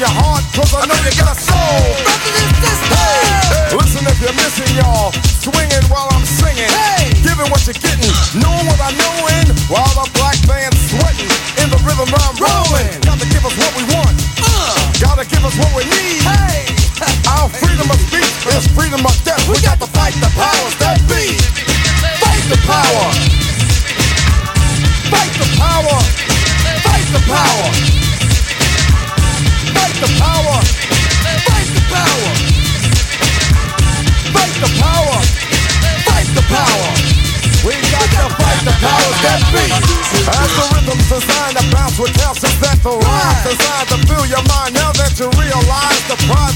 your heart, cause I know you got a soul. Hey, listen if you're missing, y'all. Swinging while I'm singing. Hey. Giving what you're getting. Knowing what I know.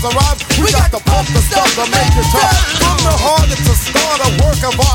arrived, we, we got, got to pump the stuff to make it tough. From the heart, it's a start, a work of art.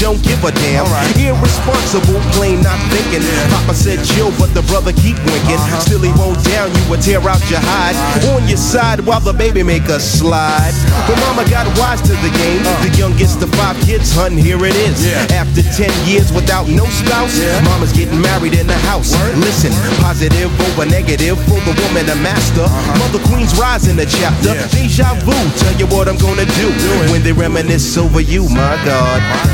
Don't give a damn. Irresponsible, plain not thinking. Papa said chill, but the brother keep winking. Still he won't down you would tear out your hide. On your side while the baby make a slide. But mama got wise to the game. The youngest of five kids, hun, here it is. After 10 years without no spouse, mama's getting married in the house. Listen, positive over negative for the woman a master. Mother Queen's rise in the chapter. Deja vu, tell you what I'm gonna do when they reminisce over you, my God.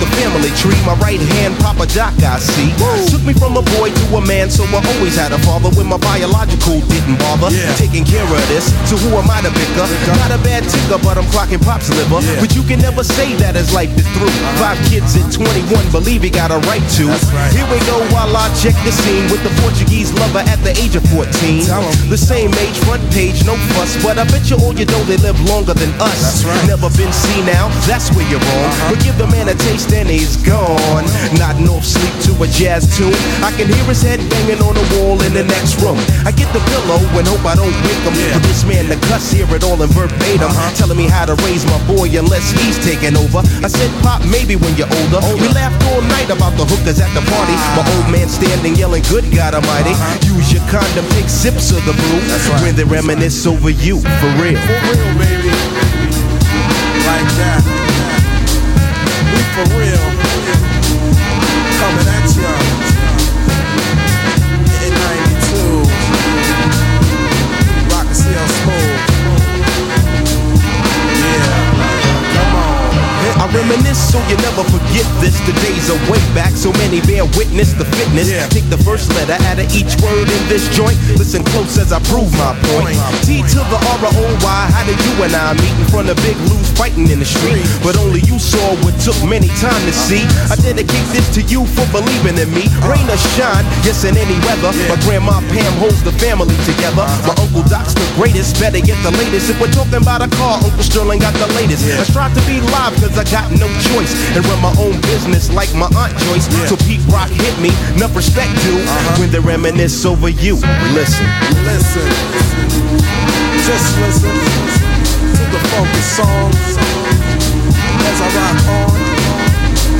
the family tree. My right hand, Papa Doc, I see. Took me from a boy to a man, so I always had a father when my biological didn't bother. Yeah. Taking care of this, so who am I to picker? Not a bad ticker, but I'm clocking pop's liver. Yeah. But you can never say that as life is through. Five kids at 21, believe he got a right to. Right. Here we go while I check the scene with the Portuguese lover at the age of 14. The same age, front page, no fuss. But I bet you all you know they live longer than us. Right. Never been seen now, that's where you're wrong. But give the man a taste and he's gone. Not off sleep to a jazz tune. I can hear his head banging on the wall in the next room. I get the pillow and hope I don't wake him. Yeah. For this man to cuss, hear it all in verbatim. Uh-huh. Telling me how to raise my boy unless he's taking over. I said, Pop, maybe when you're older. We laughed all night about the hookers at the party. Ah. My old man standing yelling, Good God Almighty. Uh-huh. Use your condom, take sips of the brew. That's right. When they reminisce over you, for real. For real, baby. Like that. For real. Coming at ya. Reminisce so you never forget this. The days are way back, so many bear witness the fitness. Yeah. Take the first letter out of each word in this joint. Listen close as I prove my point. T to the R O Y. How did you and I meet in front of Big Lou's fighting in the street? But only you saw what took many time to see. I dedicate this to you for believing in me. Rain or shine, yes in any weather. My grandma Pam holds the family together. My uncle Doc's the greatest. Better get the latest. If we're talking about a car, Uncle Sterling got the latest. I strive to be live cause I got no choice. And run my own business like my Aunt Joyce. So Pete Rock hit me, enough respect due. Uh-huh. When they reminisce over you. Listen. Listen. Just listen to the funky song as I rock on.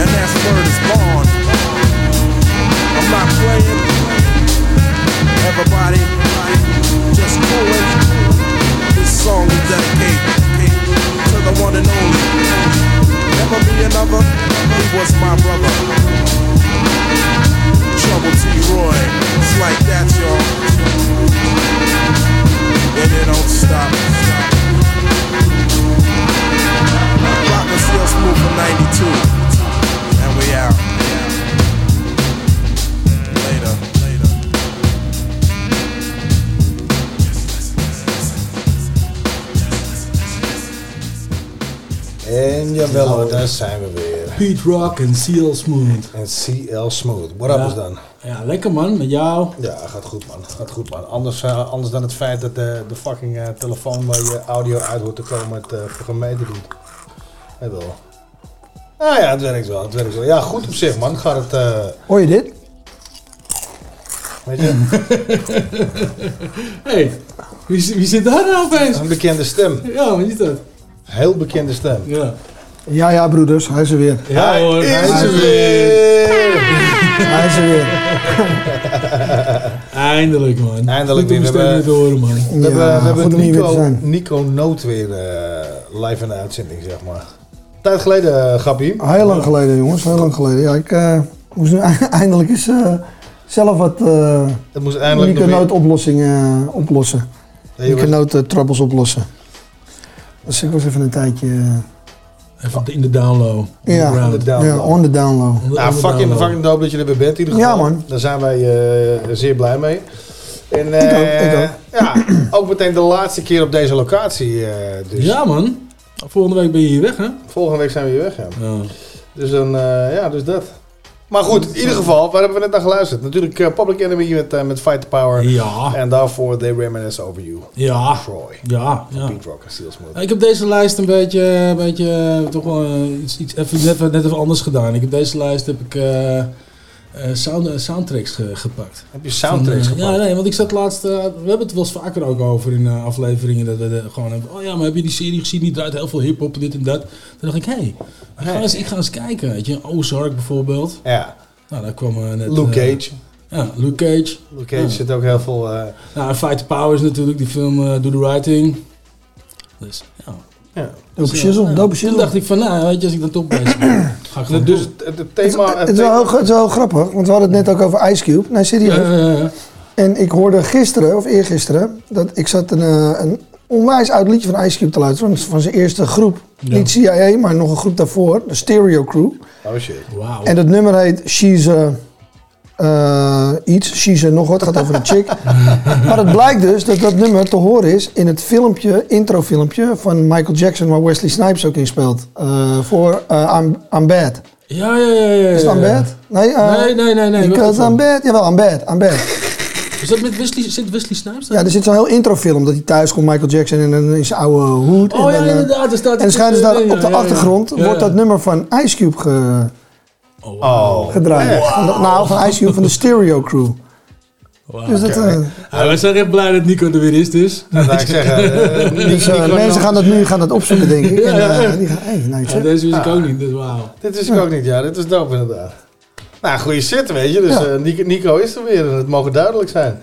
And that's word is born. I'm not playing. Everybody just coolin'. This song we dedicate to the one and only. Never be another. He was my brother. Trouble T. Roy. It's like that, y'all. And it don't stop. Rock and Seal Smooth for 92. And we out. En jawel daar zijn we weer. Pete Rock en Seal Smooth. En CL Smooth. What up is dan? Ja, lekker man, met jou. Ja, gaat goed man. Gaat goed man. Anders, eh, anders dan het feit dat de, de fucking eh, telefoon waar je audio uit hoort te komen het uh, gemeten doet. Wel. Nou ja, het werkt wel. Het werkt wel. Ja, goed op zich man. Gaat het, eh, Hoor je dit? weet je, hey, wie, wie zit daar nou opeens? een bekende stem. Ja, wie is dat? Heel bekende stem. Ja. Ja, ja, broeders, hij is er weer. Ja hoor. Is hij er is weer. Hij is er weer. Eindelijk man. Eindelijk weer. We stem hebben- te horen man. We hebben, we hebben Nico. Nico Noot weer eh, live in de uitzending, zeg maar. Tijd geleden, uh, Gappie. Heel lang geleden, jongens, heel lang geleden. Ja, ik, eh, Moest nu eindelijk eens eh, zelf wat uh, Het moest eindelijk nog weer- micronoot-oplossingen eh, oplossen. Nee, joh, Micronoot-troubles oplossen. Dus ik was even een tijdje... eh, Even in de download. ja, Underground. de download. ja, on the Nou, onder fucking, download. fucking dope dat je er weer bent in ieder geval. Ja, man. Daar zijn wij eh, zeer blij mee. En Ik eh, ook, ik ook. ja, ook meteen de laatste keer op deze locatie. eh, dus Ja, man. Volgende week ben je hier weg, hè? volgende week zijn we weer weg. Ja. Ja. Dus dan, eh, ja, dus dat. Maar goed, in ieder geval, waar hebben we net naar geluisterd? Natuurlijk eh, Public Enemy met, eh, met Fight the Power. Ja. En daarvoor They Reminisce Over You. Ja. Troy. Ja. ja. Pete Rock en Steel Smooth. Ik heb deze lijst een beetje, een beetje eh, toch wel iets, iets even, net, net even anders gedaan. Ik heb deze lijst heb ik eh, sound, eh, soundtracks ge- gepakt. Heb je soundtracks Van, eh, gepakt? Ja, nee, want ik zat laatst, we hebben het wel eens vaker ook over in afleveringen, dat we gewoon hebben, oh ja, maar heb je die serie gezien, die draait heel veel hip-hop en dit en dat. Toen dacht ik, hé, hey, ik, ga eens, ik ga eens kijken, weet je, Ozark bijvoorbeeld. Ja. Nou, daar kwam net... Luke Cage. ja, Luke Cage. Luke Cage Ja. zit ook heel veel... Nou, Fight the Power is natuurlijk die film Do the Right Thing. Dus, ja. Dope Dus, shizzle, ja, dope Toen dacht ik van, nou, weet je, als ik dan toch bezig ben, ga ik gewoon Dus het, het Het, thema... het is wel, heel- het is wel grappig, want we hadden het net ook over Ice Cube. Nee, serieus. Ja, ja, ja. En ik hoorde gisteren, of eergisteren, dat ik zat een, eh, een onwijs oud liedje van Ice Cube te luisteren. Van, zijn eerste groep. Ja. Niet CIA, maar nog een groep daarvoor. De Stereo Crew. Oh shit. Wauw. En dat nummer heet She's a... eh, iets, She's nog wat, gaat over een chick. maar het blijkt dus dat dat nummer te horen is in het filmpje, introfilmpje van Michael Jackson, waar Wesley Snipes ook in speelt. Eh, voor eh, I'm, I'm Bad. Ja, ja, ja, ja. Is het ja, I'm ja. Bad? Nee, Nee, nee, nee, nee. Because I'm bad. Jawel, I'm bad. I'm bad. Is dat met Wesley, zit Wesley Snipes daar? Ja, er zit zo'n heel introfilm dat hij thuis komt, Michael Jackson, en dan in zijn oude hoed. Oh en ja, dan, eh, inderdaad. Er staat En dan schijnt dus daar ja, op de ja, ja. achtergrond Ja, wordt ja. dat nummer van Ice Cube ge- Oh, gedraaid. Van de- Nou, van Ice Cube van de Stereo Crew. Wauw. Dus dat, eh, Ja, we zijn echt blij dat Nico er weer is dus. Dat zou ik zeggen. eh, dus, eh, mensen gaan dat nu gaan dat opzoeken, denk ik. En, Ja, eh, die gaan, hey, nou, Ja, deze wist ik ook niet, dus wauw. Dit wist ik ook niet, ja. Dit is dope inderdaad. Nou, goede shit, weet je. Dus Ja. eh, Nico, Nico is er weer het mogen duidelijk zijn.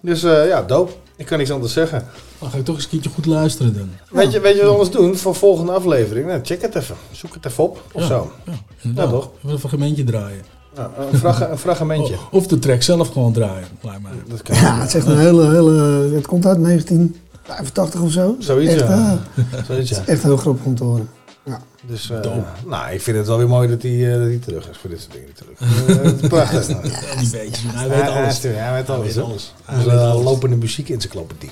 Dus eh, ja, dope. Ik kan niks anders zeggen. Dan ga ik toch eens een keertje goed luisteren dan. Weet, je, weet je wat we anders doen voor volgende aflevering? Nou, check het even. Zoek het even op of Ja. zo. Ja, inderdaad. Ja, toch? Even een fragmentje draaien. Nou, een, frag een fragmentje. Oh, Of de track zelf gewoon draaien, lijkt mij. Dat kan. Ja, het is echt een hele, hele... Het komt uit 1985 of zo. Zoiets, echt, ja. eh, Zoiets, ja. echt heel grappig om te horen. Dus, eh, Dope. nou, ik vind het wel weer mooi dat hij, eh, dat hij terug is voor dit soort dingen natuurlijk. Eh, prachtig. nou. Ja, die weet je, hij Hij- weet hij alles. Ja, hij weet alles. weet hè. alles. Hij Dus, weet alles. lopende muziekencyclopedie.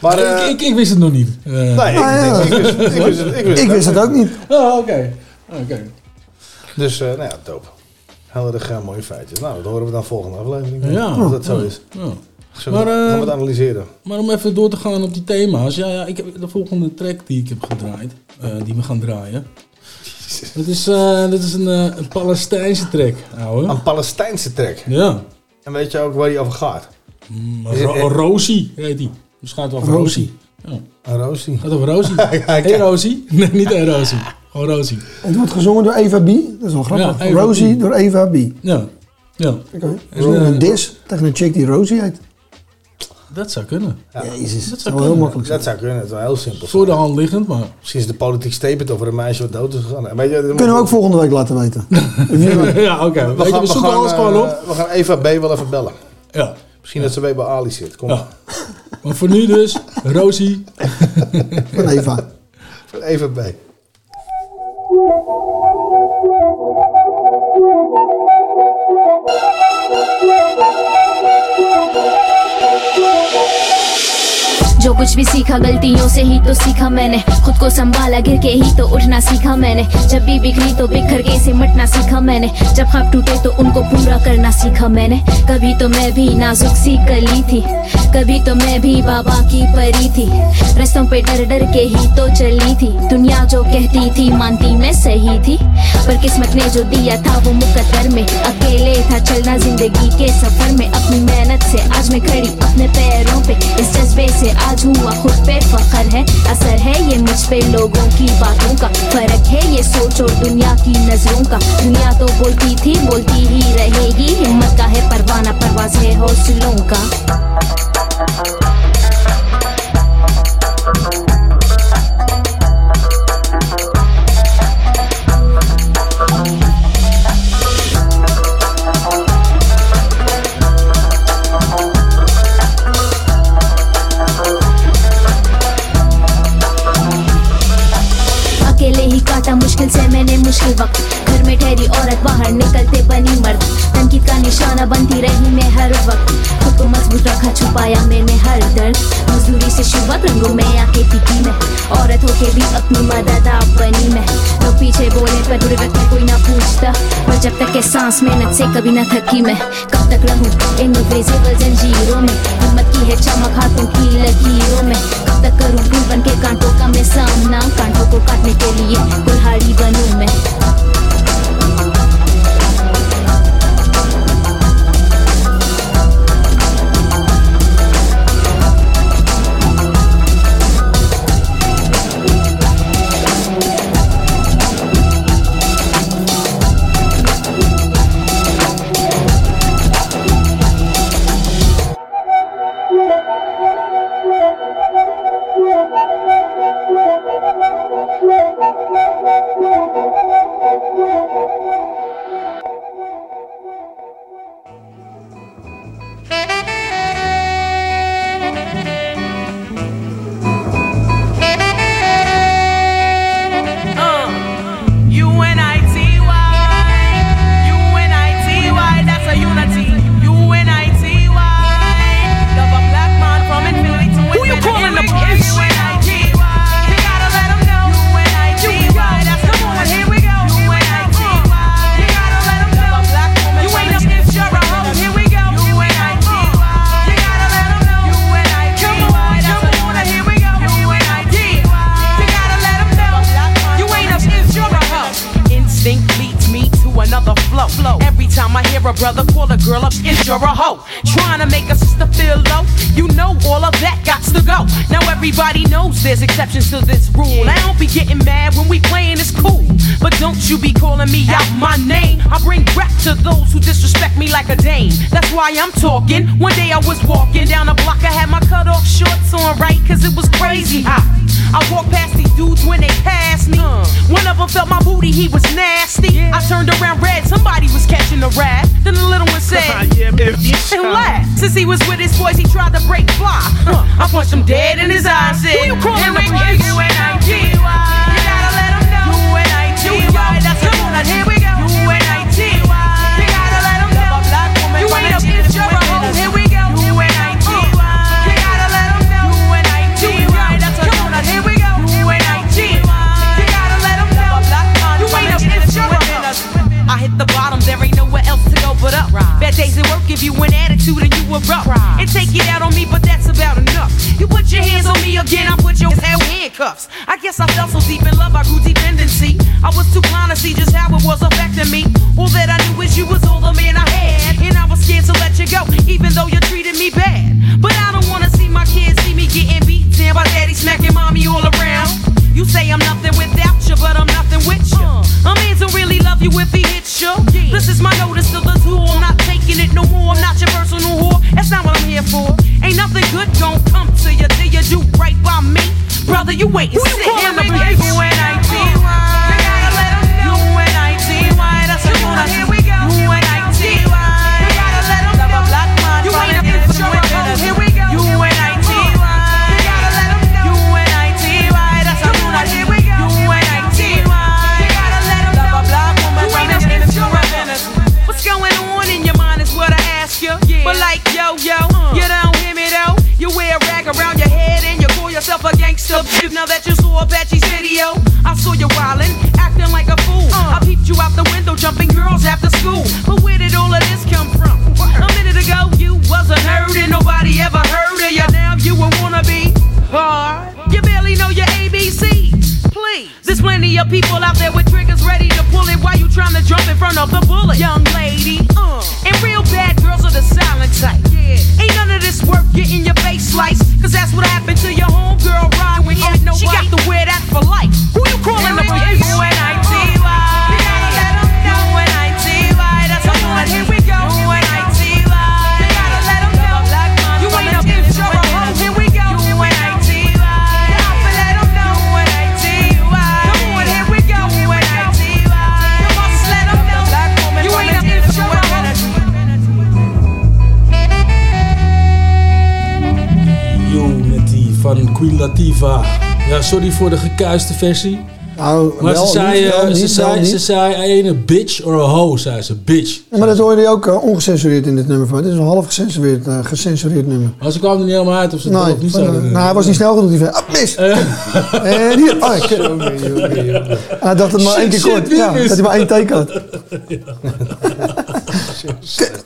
Maar, Maar eh, ik, ik, ik wist het nog niet. Eh, nee, ik, ja. ik, wist, ik, wist het, ik wist Ik wist het ook niet. Oh, oké. Oké. Dus, eh, nou ja, dope. Helder, uh, mooie feitjes. Nou, dat horen we dan volgende aflevering. Ja. Als dat zo is. Ja. Zullen we, Maar, gaan we eh, het analyseren? Maar om even door te gaan op die thema's. Ja, ja ik heb de volgende track die ik heb gedraaid. eh, die we gaan draaien. Dat is, eh, dat is een, eh, een Palestijnse track, ouwe. Een Palestijnse track. Ja. En weet je ook waar die over gaat? Mm, Is Ro- Rosie heet die. Dus gaat over Rosie. Rosie. Ja. Een Roosie. Gaat over Rosie. Rosie? Nee, niet hey Rosie. Gewoon Rosie. Het wordt gezongen door Eva B. Dat is wel grappig. Ja, Rosie B. door Eva B. Ja. Ja. Oké. En, Een dis tegen een chick die Rosie heet. Dat zou kunnen. Ja. Jezus, Dat dat zou heel kunnen. makkelijk zijn. Dat zou kunnen, het is wel heel simpel. Voor de hand liggend, maar... Misschien is de politiek statement over een meisje wat dood is gegaan. En Weet je, Kunnen we ook volgende week laten weten. ja, oké. We zoeken alles eh, gewoon op. we gaan Eva B wel even bellen. Ja. Misschien dat ze weer bij Ali zit. Kom Ja. maar. Maar voor nu dus, Rosie. Van Eva. Eva B. जो कुछ भी सीखा, गलतियों से ही तो सीखा मैंने। खुद को संभाला, गिर के ही तो उठना सीखा मैंने। जब भी बिखरी तो बिखर के सिमटना सीखा मैंने। जब ख्वाब टूटे तो उनको पूरा करना सीखा मैंने। कभी तो मैं भी नाजुक सी कली थी। कभी तो मैं भी बाबा की परी थी। रस्तों पे डर डर के ही तो चली थी। दुनिया जो कहती थी, मानती मैं सही थी। पर किस्मत ने जो दिया था, वो मुकद्दर में। अकेले था चलना ज़िंदगी के सफ़र में। अपनी मेहनत से आज मैं खड़ी अपने पैरों पे। इस जज्बे से आज हुआ खुद पे फखर है। असर है ये मुझ पे लोगों की बातों का। फ़र्क है ये सोच दुनिया की नज़रों का। दुनिया तो बोलती थी, बोलती ही रहेगी। हिम्मत का है परवाना, परवाज है हौसलों का। मुश्किल वक्त। घर में ठहरी औरत बाहर निकलते बनी मर्द। तनकीद का निशाना बनती रही मैं हर वक्त। खुद को मज़बूत रखा, छुपाया मैंने हर दर्द। मजदूरी से शुरुआत रंगों में आके टिकी मैं। औरत होके भी अपनी मदद बनी मैं। लोग पीछे बोले पर बुरे वक्त में कोई ना पूछता। पर जब तक के सांस मेहनत से कभी ना थकी मैं। कब तक रहूँ इन इनविजिबल जंजीरों में? हिम्मत की है चमक हाथों की लकीरों में। कब तक करूँ बन के कांटों का मैं सामना? कांटों को काटने के लिए कुल्हाड़ी बनूं मैं। A brother call a girl up, it's you're a hoe. Trying to make a sister feel low. You know all of that got to go. Now everybody knows there's exceptions to this rule. I don't be getting mad when we playing, it's cool. But don't you be calling me out my name. I bring rap to those who disrespect me like a dame. That's why I'm talking. One day I was walking down the block, I had my cut off shorts on right, cause it was crazy hot. I walked past these dudes when they passed me. Uh. One of them felt my booty, he was nasty. I turned around red, somebody was catching a rat. Then the little one said, and laughed. Since he was with his boys, he tried to break fly. Huh. I punched him dead in his eyes. Said, Who you calling bitch? U-N-I-T-Y. You gotta let 'em know. U-N-I-T-Y. That's come on, here we go. Hit the bottom, there ain't nowhere else to go but up. Bad days at work give you an attitude and you erupt. And take it out on me, but that's about enough. You put your hands on me again, I put your hell handcuffs. I guess I fell so deep in love, I grew dependency. I was too blind to see just how it was affecting me. All that I knew is you was all the man I had. And I was scared to let you go, even though you treated me bad. But I don't wanna see my kids see me getting beat down by daddy smacking mommy all around. You say I'm nothing without you, but I'm nothing with you. A man don't really love you if he hits you. This is my notice to the tool. I'm not taking it no more. I'm not your personal whore. That's not what I'm here for. Ain't nothing good gon' come to you till you do right by me. Brother, you wait and sit in the. U-N-I-T-Y. You gotta let 'em know. U-N-I-T-Y. That's the one. Here we go. You gotta But like yo yo, you don't hear me though. You wear a rag around your head and you call yourself a gangster. Now that you saw Apache's video, I saw you wildin', acting like a fool. I peeped you out the window, jumping girls after school. But where did all of this come from? A minute ago you wasn't heard and nobody ever heard of you. Now you a wannabe. Hard. Plenty of people out there with triggers ready to pull it while you trying to jump in front of the bullet. Young lady, uh. And real bad girls are the silent type. Yeah. Ain't none of this worth getting your face sliced. Cause that's what happened to your homegirl ride when uh, nobody. She got to wear that for life. Who you calling the bitch? U-N-I-T-Y. U-N-I-T-Y. Van Queen Latifah. Ja, sorry voor de gekuiste versie. Nou, Maar wel ze zei, niet, eh, wel ze, niet, zei, wel ze zei ene bitch or a hoe, zei ze. Bitch. Ja, maar dat hoorde je ook eh, ongecensureerd in dit nummer van. Dit is een half gecensureerd, eh, gecensureerd nummer. Maar ze kwam er niet helemaal uit of ze het wel Nee, of niet zouden eh, doen. nou, hij was niet snel genoeg. Die van, ah, mis! En hier, oh, ik, hij dacht dat het maar één keer Shit, kort. Ja, dat hij maar één teken had. Kut.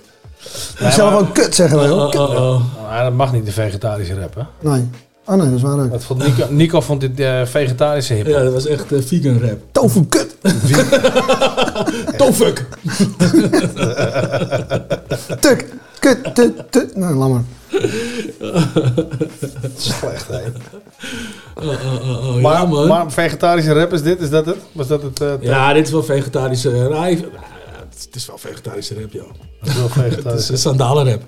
Ik zelf ook kut zeggen wij hoor. Oh, oh, oh. Nou, dat mag niet, de vegetarische rap, hè? Nee. Oh nee, dat is waar ook. Dat vond Nico, Nico vond dit eh, vegetarische hip. Ja, dat was echt eh, vegan rap. Tofu kut. Tofuk. Tuk. Kut. Tut. Tut. Nou, laat maar. Slecht, hè? Oh, oh, oh, ja, Maar, man. maar vegetarische rap is dit? Is dat het? Was dat het? eh, ja, dit is wel vegetarische... nou, ik- nou, het is wel vegetarische rap, joh. dat is wel Het is vegetarische. een sandalenrap.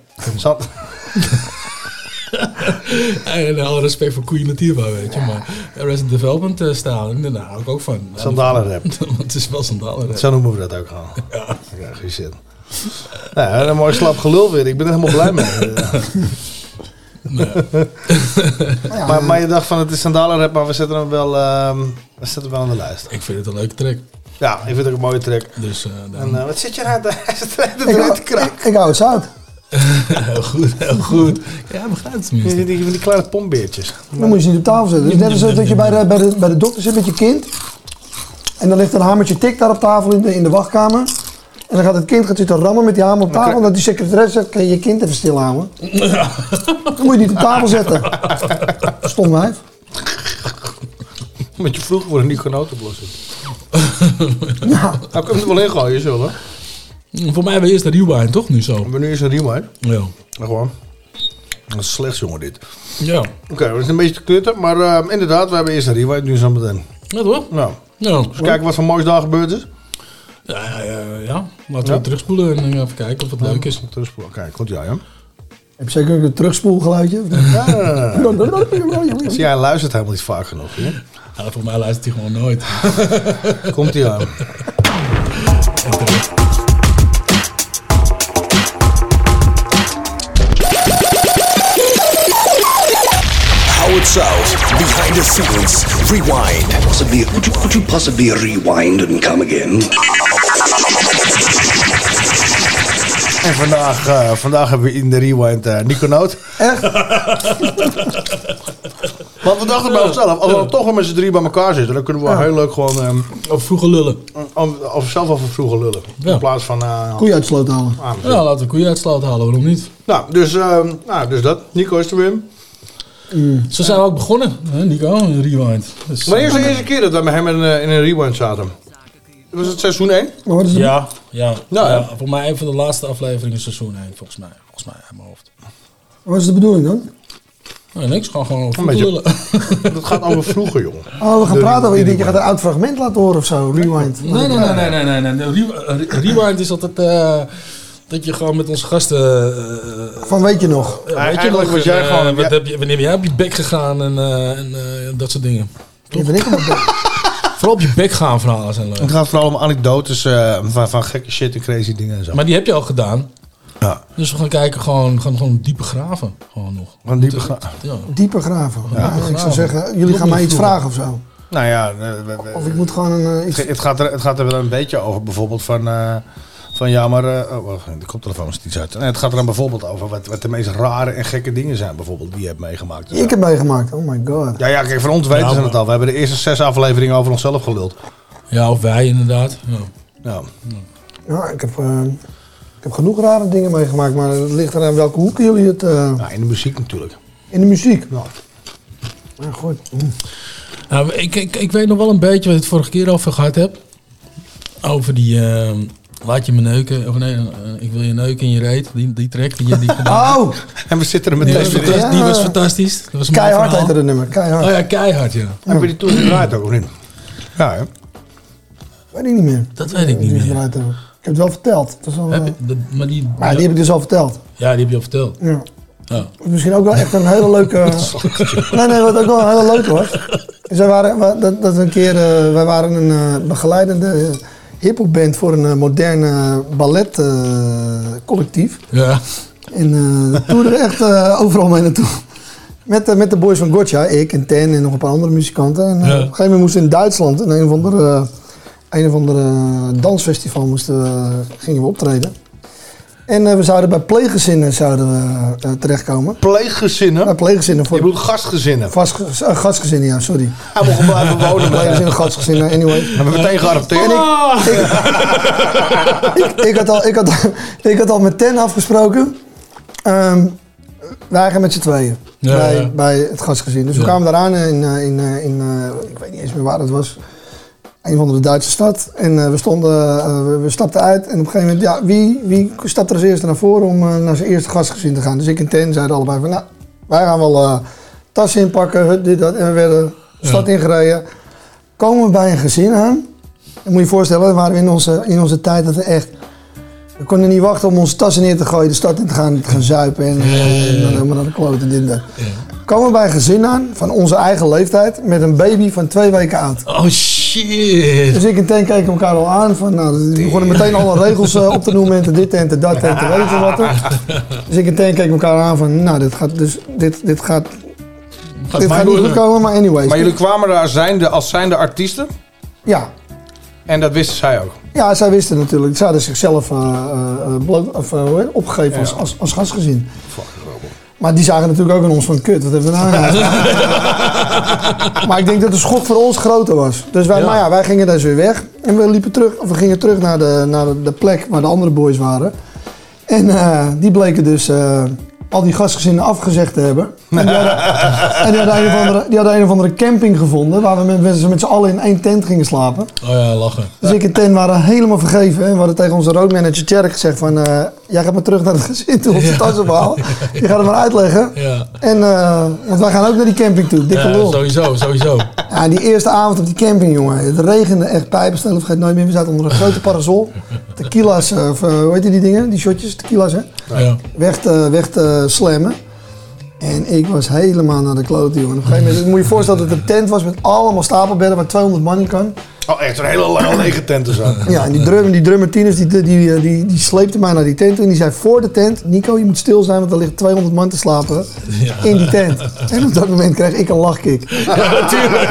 En alle respect voor Queen Latifah, weet je. Maar Resident Development uh, stijl, daar hou ik ook van. Sandalenrap. Want het is wel sandalenrap. Zo noemen we dat ook al. Ja. Ja, goeie zin. Nou, een mooi slap gelul weer. Ik ben er helemaal blij mee. maar, maar je dacht van het is sandalenrap, maar we zetten hem wel, ehm, we zetten hem wel aan de lijst. Ik vind het een leuke track. Ja, ik vind het ook een mooie track. Dus eh, En daarom- eh, wat zit je nou te Ik, erin hou- te kraken? ik, ik hou het zout. heel goed, heel goed. Ja, begrijp het Die, tenminste. die, die kleine pombeertjes. Dan moet je ze niet op tafel zetten. Het is net als dat je bij de, bij, de, bij de dokter zit met je kind. En dan ligt een hamertje tik daar op tafel in de, in de wachtkamer. En dan gaat het kind gaat zitten rammen met die hamer op tafel. En dat die secretaresse zegt, kan je je kind even stilhouden? Dan moet je niet op tafel zetten. Stom wijf. Met je vroeger voor een nieuwe noot oplossen. Ja. Nou, kun je er wel in gooien, zullen. Voor mij hebben we eerst de rewind, toch? Nu zo. Maar nu is een rewind. Ja. Nou, gewoon. Dat is slechts, jongen, dit. Ja. Oké, dat is een beetje te klutten. Maar eh, inderdaad, we hebben eerst een rewind, nu zo meteen. Ja, toch? Nou, Ja. eens kijken wat voor moois daar gebeurd is. Ja, ja, ja, ja. Laten we Ja? terugspoelen en even kijken of het leuk is. Terugspoelen. Oké, komt ja, hè? Heb je zeker ook een terugspoelgeluidje? Zie jij luistert helemaal niet vaak genoeg, hè? Ja, volgens mij luistert hij gewoon nooit. Komt ie aan. the scenes, rewind. Possibly, could you, could you possibly rewind and come again? En vandaag, eh, vandaag hebben we in de rewind eh Nico Noot. Echt? Want we dachten bij onszelf, als we dan toch wel met z'n drie bij elkaar zitten, dan kunnen we wel heel leuk gewoon ehm, Of vroeger lullen. over zelf over vroeger lullen. Ja. In plaats van... eh, Koeien uit halen. aan- Ja, laten we koeien uit halen, waarom niet? Nou, dus, ehm, nou, dus dat. Nico is er weer. Zo zijn we ook begonnen, hè, Nico, in rewind. Dus, Wanneer is de eerste keer dat we met hem in, eh, in een rewind zaten? Was het seizoen 1? Maar wat is het? Ja, ja. Nou, ja. ja. Voor mij een van de laatste afleveringen seizoen 1, volgens mij. Volgens mij, uit mijn hoofd. Wat is de bedoeling dan? Nee, niks, gewoon gewoon over Een beetje. lullen. Dat gaat over vroeger, jongen. Oh, we gaan De praten over. Ik denk, je gaat een oud fragment laten horen of zo. Rewind. Nee, nee, nee, nee, nee, nee. rewind is altijd eh, dat je gewoon met onze gasten... eh, Van weet je nog? ja, weet je nog, was jij eh, gewoon- wat heb je, wanneer ben jij op je bek gegaan en, eh, en eh, dat soort dingen. Ja, ben ik op mijn bek. Vooral op je bek gaan verhalen zijn leuk. Het gaat vooral om anekdotes eh, van, van gekke shit en crazy dingen en zo. Maar die heb je al gedaan. ja, Dus we gaan kijken, gewoon, gaan gewoon diepe graven. Gewoon nog. diepe gra- Ja. Dieper graven. Ja, ik zou zeggen, jullie gaan mij iets vragen of zo. Nou ja, eh, we- we- Of ik moet gewoon een, eh, iets... het, gaat er, het gaat er wel een beetje over. Bijvoorbeeld van, eh, van ja, maar... oh, wacht, de koptelefoon is iets uit. Nee, het gaat er dan bijvoorbeeld over wat, wat de meest rare en gekke dingen zijn. Bijvoorbeeld die je hebt meegemaakt. Ik heb meegemaakt. Oh my god. Ja, ja, kijk, van ons weten Ja, ze het al. We hebben de eerste zes afleveringen over onszelf geluld. ja, of wij inderdaad. Ja. Ja. Ja, ik heb, eh, ik heb genoeg rare dingen meegemaakt, maar het ligt eraan welke hoeken jullie het... eh, ja, in de muziek natuurlijk. in de muziek. Ja. Ja, goed. Nou, ik, ik, ik weet nog wel een beetje wat ik het vorige keer over gehad heb. Over die... eh, laat je me neuken. Of nee, eh, ik wil je neuken in je reet. Die, die track die je die gedaan Oh, En we zitten er Die meteen fantastisch, die Ja. was fantastisch. Dat was keihard heette het nummer. Keihard. Oh ja, keihard, ja. Heb je die toen gedraaid ook of niet? Ja, hè? Weet ik niet meer. Dat weet ik niet Die meer. Ik heb het wel verteld. Dat is Heb eh, je, dat- maar die, maar die heb ik dus al verteld. ja, die heb je al verteld. Ja. Ja. Misschien ook wel echt een hele leuke... nee, nee, wat ook wel een hele leuke was. Is wij waren, dat, dat een keer... eh, wij waren een eh, begeleidende uh, hiphopband voor een eh, moderne ballet eh, collectief. Ja. En eh we toerden echt eh, overal mee naartoe. Met, de- met de boys van Gotcha, ik en Ten en nog een paar andere muzikanten. En, eh, Ja. Op een gegeven moment moesten we in Duitsland in een of andere, eh, een of andere dansfestival moesten gingen we optreden. En eh, we zouden bij pleeggezinnen zouden we, eh, terechtkomen. Pleeggezinnen? Bij pleeggezinnen. Voor Je bedoelt gastgezinnen. vast, eh, gastgezinnen, ja, sorry. Hij mocht gewoon blijven wonen. Pleeggezinnen, gastgezinnen, anyway. Hebben we meteen geadopteerd? ik, ik, had al, ik, had, ik had al met Ten afgesproken. Ehm, wij gaan met z'n tweeën. Ja, bij, ja. bij het gastgezin. Dus we kwamen daar aan in, eh, in, eh, in eh, ik weet niet eens meer waar het was. Een van de Duitse stad. En eh, we, stonden, eh, we, stapten uit. En op een gegeven moment, ja, wie, wie stapt er als eerste naar voren om eh, naar zijn eerste gastgezin te gaan? Dus ik en Ten zeiden allebei van, nou, wij gaan wel tassen inpakken, dit, dat. En we werden de stad ingereden. Komen we bij een gezin aan. Dan moet je je voorstellen, waren we in onze, in onze tijd dat we echt... We konden niet wachten om onze tassen neer te gooien, de stad in te gaan, te gaan zuipen en, eh, en dan helemaal naar de kloten dit en dat. Komen een gezin aan van onze eigen leeftijd met een baby van twee weken oud. Oh shit. Dus ik en Ten keken elkaar al aan van, nou, we begonnen meteen alle regels eh, op te noemen en dit en te dat en te weten wat. Dus ik en Ten keken elkaar aan van, nou, dit gaat dus, dit, dit gaat, dit gaat niet goed komen, maar anyways. Maar jullie kwamen daar zijnde, als zijnde artiesten. Ja, En dat wisten zij ook. Ja, zij wisten natuurlijk. Ze hadden zichzelf eh, eh, eh, bloot, of, opgegeven als, als, als gastgezin. Maar die zagen natuurlijk ook aan ons van kut. Wat hebben we nou gedaan? Maar ik denk dat de schok voor ons groter was. Dus wij, Ja. maar ja, wij gingen dus weer weg. En we liepen terug, of we gingen terug naar de, naar de, plek waar de andere boys waren. En die bleken dus al die gastgezinnen afgezegd te hebben. En die hadden, en die hadden, een, of andere, die hadden een of andere camping gevonden. Waar we met, met, met z'n allen in één tent gingen slapen. Oh ja, lachen. Dus ik en Ten waren helemaal vergeven. En we hadden tegen onze roadmanager Tjerk gezegd van... eh, jij gaat maar terug naar het gezin toe, onze tas ophalen. Je gaat het maar uitleggen. Ja. En, eh, want wij gaan ook naar die camping toe, dikke Ja, lul. sowieso, sowieso. Ja, die eerste avond op die camping, jongen. Het regende echt pijpenstellen, vergeet nooit meer. We zaten onder een grote parasol. Tequila's, eh, of eh, hoe heet die dingen? Die shotjes, tequila's, hè? Ja. Weg te, weg te slammen. En ik was helemaal naar de klote, jongen. Op een gegeven moment, moet je je voorstellen dat het een tent was met allemaal stapelbedden waar 200 man in kan. Oh, echt zo'n hele lange lege tent zo. Ja, en die, drum, die drummer Tinus, die, die, die, die, die sleepte mij naar die tent toe. En die zei voor de tent, Nico, je moet stil zijn, want er ligt 200 man te slapen in die tent. En op dat moment kreeg ik een lachkick. Ja, natuurlijk.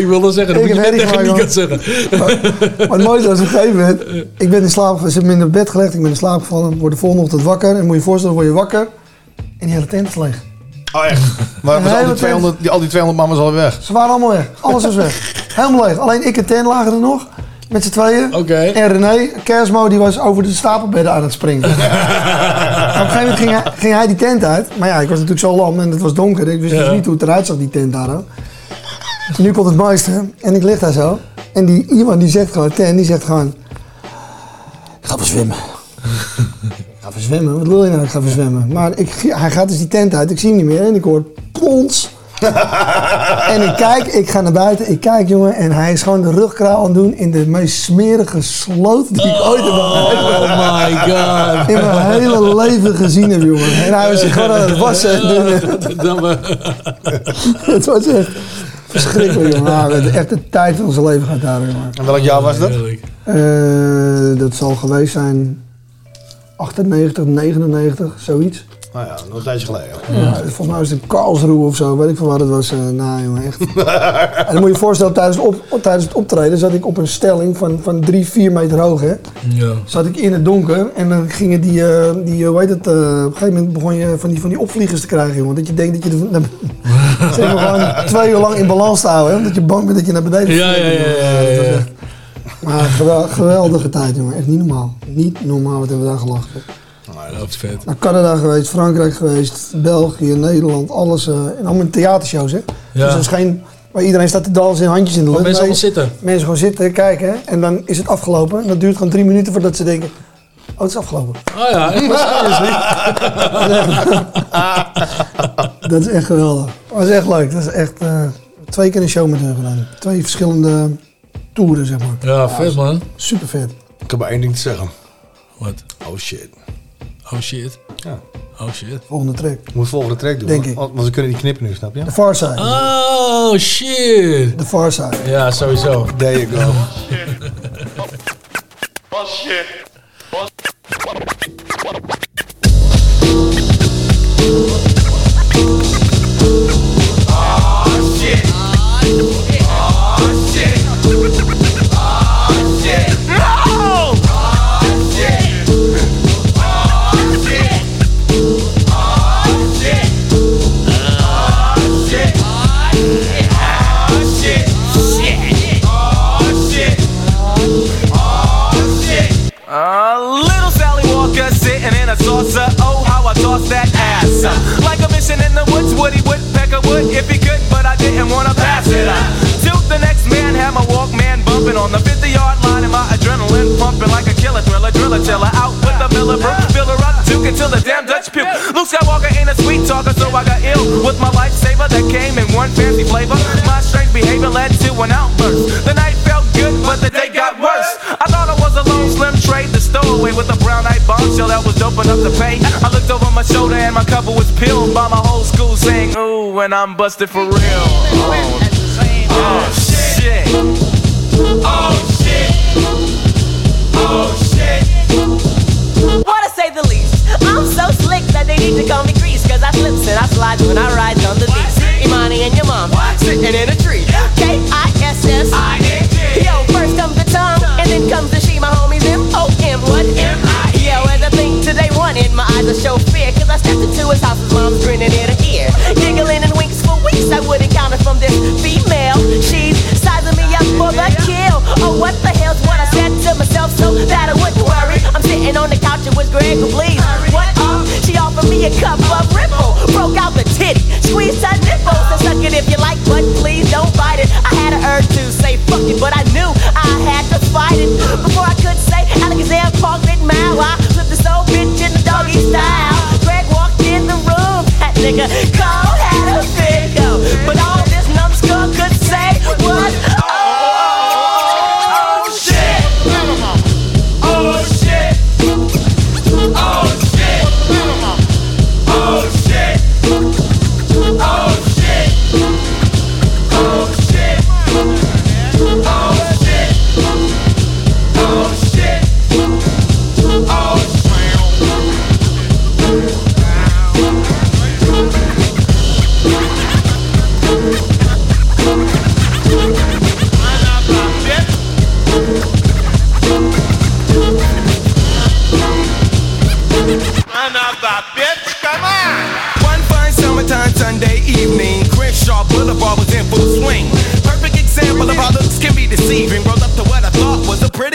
ik wilde zeggen, dat Ik moet je tegen Nico zeggen. Maar het mooiste was op een gegeven moment, ik ben in slaap, ze hebben me in het bed gelegd, ik ben in slaap gevallen, word de volgende ochtend wakker. En moet je je voorstellen, word je wakker en die hele tent is leeg. Oh, echt? Maar was al, die 200, die, al die 200 man was al weg. Ze waren allemaal weg, alles was weg. Helemaal leeg. Alleen ik en Ten lagen er nog, met z'n tweeën. Oké. En René, Kersmo, die was over de stapelbedden aan het springen. Op een gegeven moment ging hij, ging hij die tent uit. Maar ja, ik was natuurlijk zo lam en het was donker. Ik wist dus niet hoe het eruit zag, die tent daar. ook. Nu komt het mooiste. En ik lig daar zo. En die iemand die zegt gewoon, Ten, die zegt gewoon... Ik ga verzwemmen. Ik ga verzwemmen? Wat wil je nou? Ik ga verzwemmen. Maar ik, hij gaat dus die tent uit. Ik zie hem niet meer. En ik hoor plons. En ik kijk, ik ga naar buiten, ik kijk jongen, en hij is gewoon de rugkraal aan het doen in de meest smerige sloot die ik ooit heb Oh my god. in mijn hele leven gezien heb, jongen. En hij was zich gewoon aan het wassen Het was echt verschrikkelijk, jongen. We hebben echt de tijd van zijn leven gehad daar, jongen. En welk jaar was dat? Eh, dat zal geweest zijn 98, 99, zoiets. Nou ja, nog een tijdje geleden. Ja, volgens mij was het in Karlsruhe of zo, weet ik van waar het was. eh nou jongen, echt. en dan moet je je voorstellen, tijdens het, op, tijdens het optreden zat ik op een stelling van, van drie, vier meter hoog. Hè. Ja. Zat ik in het donker en dan gingen die, eh, die eh, hoe heet het, eh, op een gegeven moment begon je van die, van die opvliegers te krijgen, jongen. Dat je denkt dat je er, zeg maar gewoon twee uur lang in balans te houden, hè, omdat je bang bent dat je naar beneden Ja, ja, ja, ja, ja, ja. Maar gewel- geweldige tijd, jongen. Echt niet normaal. Niet normaal, wat hebben we daar gelachen. Dat is vet. Naar Canada geweest, Frankrijk geweest, België, Nederland, alles. eh, en allemaal theatershows, hè. Dus dat is geen... Waar iedereen staat te dansen en handjes in de lucht. mensen allemaal zitten. Mensen gewoon zitten, kijken, hè. En dan is het afgelopen. En dat duurt gewoon drie minuten voordat ze denken... Oh, het is afgelopen. Oh ja. Dat is echt geweldig. Dat was echt leuk. Dat is echt eh, twee keer een show met hun gedaan. Twee verschillende toeren, zeg maar. Ja, vet man. Super vet. Ik heb maar één ding te zeggen. Wat? Oh shit. Oh shit. Ja. Oh shit. Volgende track. Ik moet volgende track doen. Denk ik. Want ze kunnen niet knippen nu, snap je? The Far Side. Oh shit. The Far Side. Ja, sowieso. There you go. Oh shit. Thriller, driller, chiller. Out with the Miller, fill her up, juke until the damn Dutch puke. Luke Skywalker ain't a sweet talker, so I got ill with my lifesaver that came in one fancy flavor. My strange behavior led to an outburst. The night felt good, but the day got worse. I thought I was a lone slim trade, the stowaway with a brown eyed bombshell that was dope enough to pay. I looked over my shoulder and my cover was peeled by my whole school saying, Ooh, and I'm busted for real. Oh, oh shit. Oh shit. Oh shit. I'm so slick that they need to call me Grease. Cause I slips and I slide when I ride on the beach. Imani and your mom sitting in a tree. K-I-S-S. Yo, first comes the tongue, and then comes the she, my homies M-O-M. What? M-I. Yo, as I think today one in my eyes, I show fear. Cause I stepped into his house, his mom's grinning ear to ear. Giggling and winks for weeks, I wouldn't count it from this female. She's sizing me up for the kill. Oh, what the hell's what I said to myself so that I on the couch, it was Greg who please. What up? She offered me a cup of ripple. Broke out the titty, squeezed her nipples. And suck it if you like, but please don't bite it. I had an urge to say fuck it, but I knew I had to fight it. Before I could say Alakazam, Park,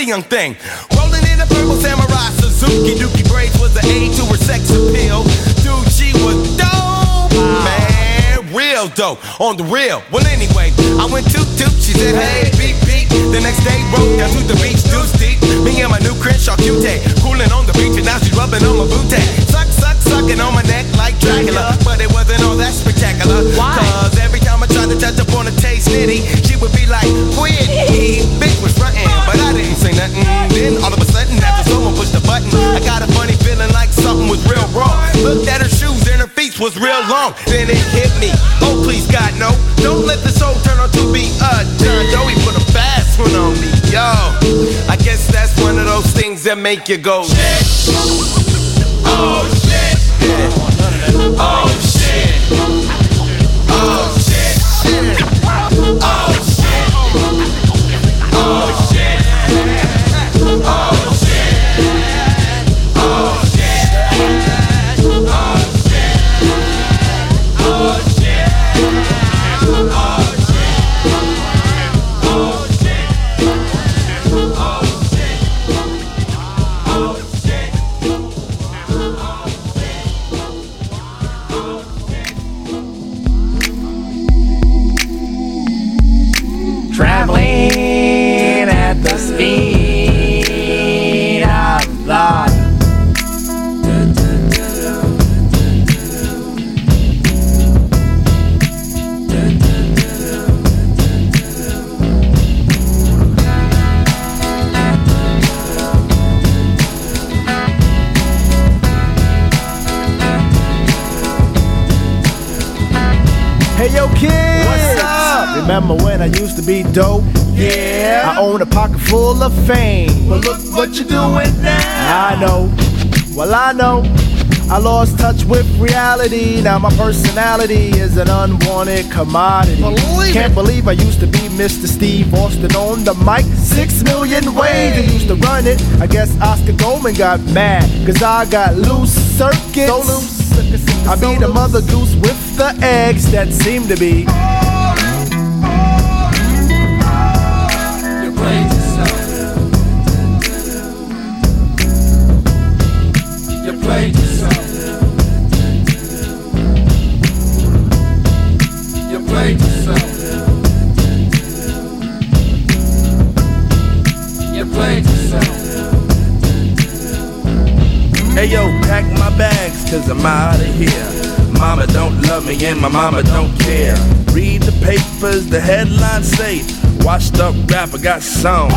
young thing. Rolling in a purple samurai Suzuki Dookie braids was the aid to her sex appeal. Dude, she was dope, man, real dope on the real. Well, anyway, I went toot toot. She said, Hey, beep beep. The next day, broke down to the beach, deuce deep. Me and my new Crenshaw cutie, cooling on the beach, and now she's rubbing on my booty. Suck, suck, sucking on my neck like Dracula, but it wasn't all that spectacular. Why? Cause every time I tried to touch up on a taste nitty, she would be like, quit. Bitch was frontin', but I didn't say nothing. Then all of a sudden, after someone pushed the button, I got a funny feeling like something was real wrong. Looked at her shoes and her feet was real long. Then it hit me. Oh, please, God, no. Don't let this old turn out to be a John. He put a fast one on me, yo. I guess that's one of those things that make you go. Oh, shit. Oh, shit. Oh, shit. Oh, shit. To be dope? Yeah. I own a pocket full of fame. But look what you're doing now. I know. Well, I know. I lost touch with reality. Now my personality is an unwanted commodity. Believe Can't believe I used to be Mr. Steve Austin on the mic. Six million ways I used to run it. I guess Oscar Goldman got mad. Cause I got loose circuits. So loose. I be the mother goose with the eggs that seem to be. Hey yo, pack my bags, cause I'm out of here. Mama don't love me and my mama don't care. Read the papers, the headlines say, washed up rapper got song.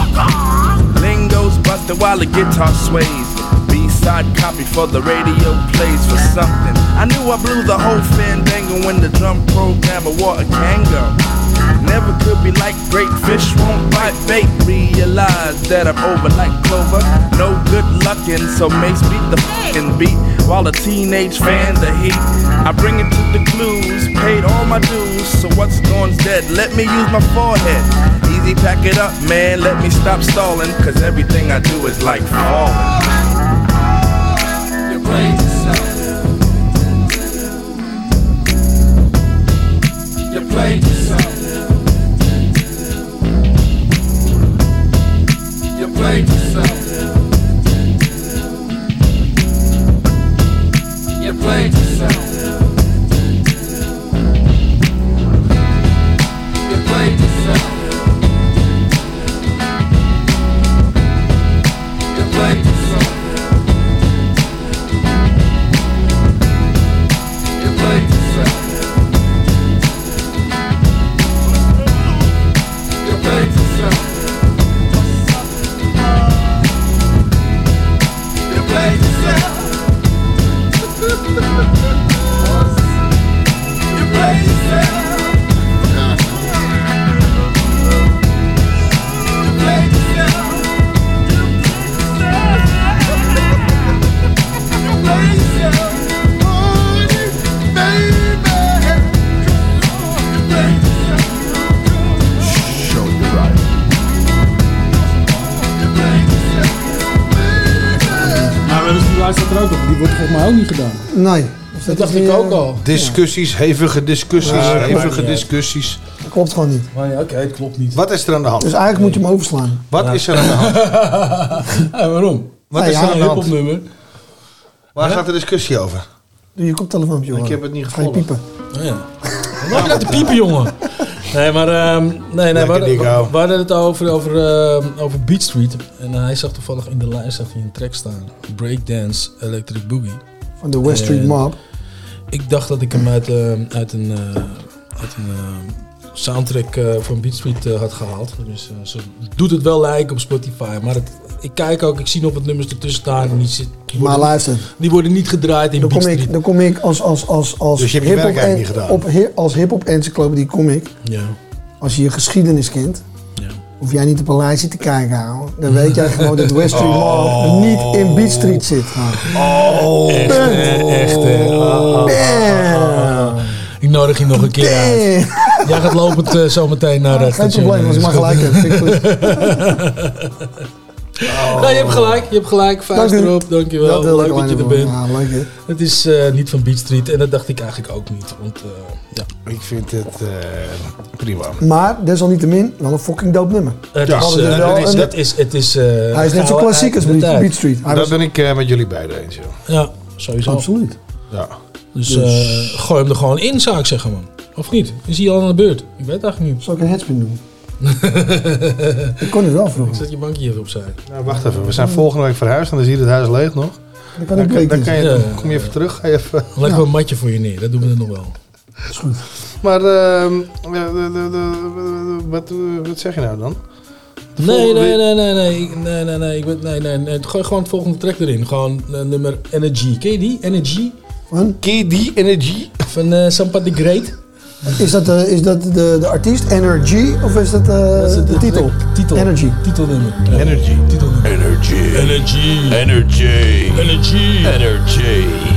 Lingo's busted while the guitar sways. B-side copy for the radio plays for something. I knew I blew the whole fandango when the drum programmer wore a Kango. Never could be like great fish won't bite bait. Realize that I'm over like clover. No good luckin', so Mace beat the fucking beat while the teenage fan the heat. I bring it to the clues, paid all my dues. So what's gone's dead? Let me use my forehead. Easy, pack it up, man. Let me stop stalling, cause everything I do is like falling. You played yourself. Dat dacht ik ook al. Discussies, hevige discussies, Ja, dat hevige discussies. Dat klopt gewoon niet. Maar ja, oké, het klopt niet. Wat is er aan de hand? Dus eigenlijk moet je hem overslaan. Wat is er aan de hand? Ja, waarom? Wat Nou is ja, er aan de hand? nummer. Waar gaat de discussie over? Doe je koptelefoontje Ik hoor. heb het niet Ga je piepen. Oh ja. Wat loop je nou te piepen, jongen? Nee, maar ehm, nee, nee, we, Lekker hadden, dik, we, hadden het over, over, ehm, over Beat Street. En hij zag toevallig in de lijst zag hij een track staan. Breakdance Electric Boogie. Van de West Street En Mob. Ik dacht dat ik hem uit, ehm, uit een, eh, uit een ehm, soundtrack eh, van Beat Street eh, had gehaald. Dus eh, ze doet het wel lijken op Spotify. Maar het, ik kijk ook, ik zie nog wat nummers ertussen staan. En die, zit, die, Maar luister, die worden niet gedraaid in dan Beat kom Street. ik, dan kom ik als, als, als, als Dus je hebt je hip-hop werk eigenlijk en- niet gedaan? Op, hi- als hip-hop encyclopedie kom ik. Ja. Als je je geschiedenis kent. Hoef jij niet op een lijstje te kijken, ouwe. Dan weet jij gewoon dat West Street Mob niet in Beat Street zit. Echt, hè, echt. Bam. Ik nodig je nog een keer uit. Bam. Jij gaat lopend eh, zometeen naar het Geen station. probleem, als ik maar gelijk heb. Goed. Nee, je hebt gelijk, je hebt gelijk. Vuist Dank erop, dankjewel. Dat Leuk dat je er bent. Ja, leuk hè. Het is eh, niet van Beat Street en dat dacht ik eigenlijk ook niet. Want eh, ja, Ik vind het eh, prima. Maar desalniettemin wel een fucking dope nummer. het Ja, is, wel het is, een- het is, het is, eh, Hij is net zo klassiek als. Beat Street. Hij Daar was, ben ik eh, met jullie beiden eens. joh. Ja, sowieso. absoluut. Ja. Dus, Dus- eh, gooi hem er gewoon in, zou ik zeggen, man. Of niet? Is hij al aan de beurt? Ik weet het eigenlijk niet. Zal ik een headspin doen? Ik kon het wel Ik vroeger. zet je bankje even opzij. Nou, wacht even. We zijn volgende week verhuisd en dan zie je het huis leeg nog. Dan kan Dan, ik kan- dan kan je, dan kom je even terug. Ga even. Dan leggen we een matje voor je neer. Dat doen we het nog wel. is goed. Maar ehm, wat, wat zeg je nou dan? Nee, nee, nee, nee, nee, Ik- nee, nee, nee, ik ben, nee, nee, nee. Gooi gewoon het volgende track erin. Gewoon eh, nummer Energy. Ken je die? Energy? Van? KD Energy. Van eh Sampa the Great. Is dat, eh, is dat de, de artiest Energy of is dat eh, Dat is de, titel? Titel. Energy. Titelnummer. Ja. Energy. Titelnummer. Energy. Energy. Energy. Energy. Energy. Yeah.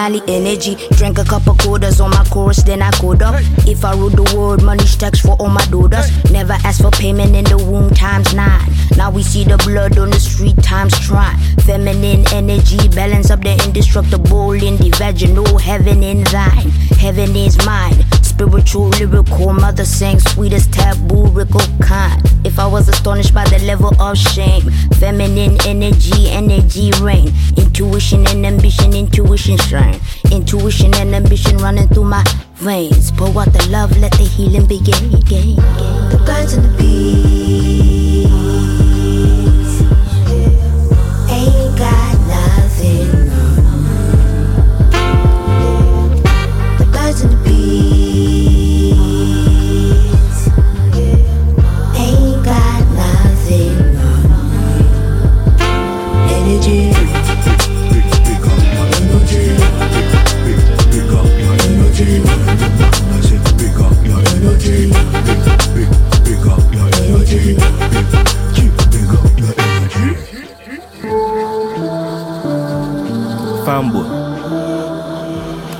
Family energy, drank a couple quarters on my chorus, then I code up. If I rule the world, money stacks for all my daughters. Never ask for payment in the womb times nine. Now we see the blood on the street times trying. Feminine energy, balance up the indestructible in the vaginal. Heaven in thine, heaven is mine. Spiritual, lyrical, mother sang sweetest taboo, rickle kind. If I was astonished by the level of shame, feminine energy, energy reign. Intuition and ambition, intuition shine. Intuition and ambition running through my veins. Pour out the love, let the healing begin. The birds and the bees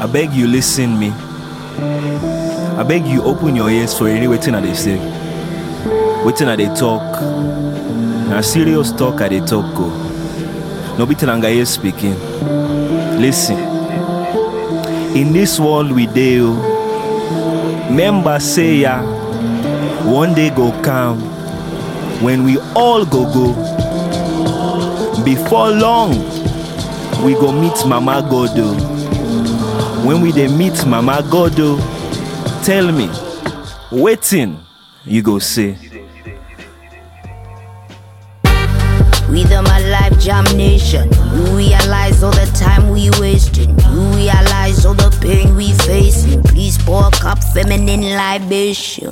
I beg you listen me. I beg you open your ears for any waiting that they say. Waiting that they talk. Na serious talk I they talk go. No be Tenangaye speaking. Listen. In this world we deal. Oh, member say ya. One day go come when we all go go. Before long, we go meet Mama Godo. Oh. When we dey meet Mama Godo, oh, tell me, waiting you go say. With my life jam nation, you realize all the time we wasting. You realize all the pain we facing. Please pour a cup feminine libation.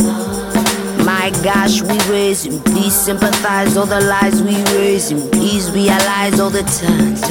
My gosh, we raising. Please sympathize all the lies we raising. Please realize all the times.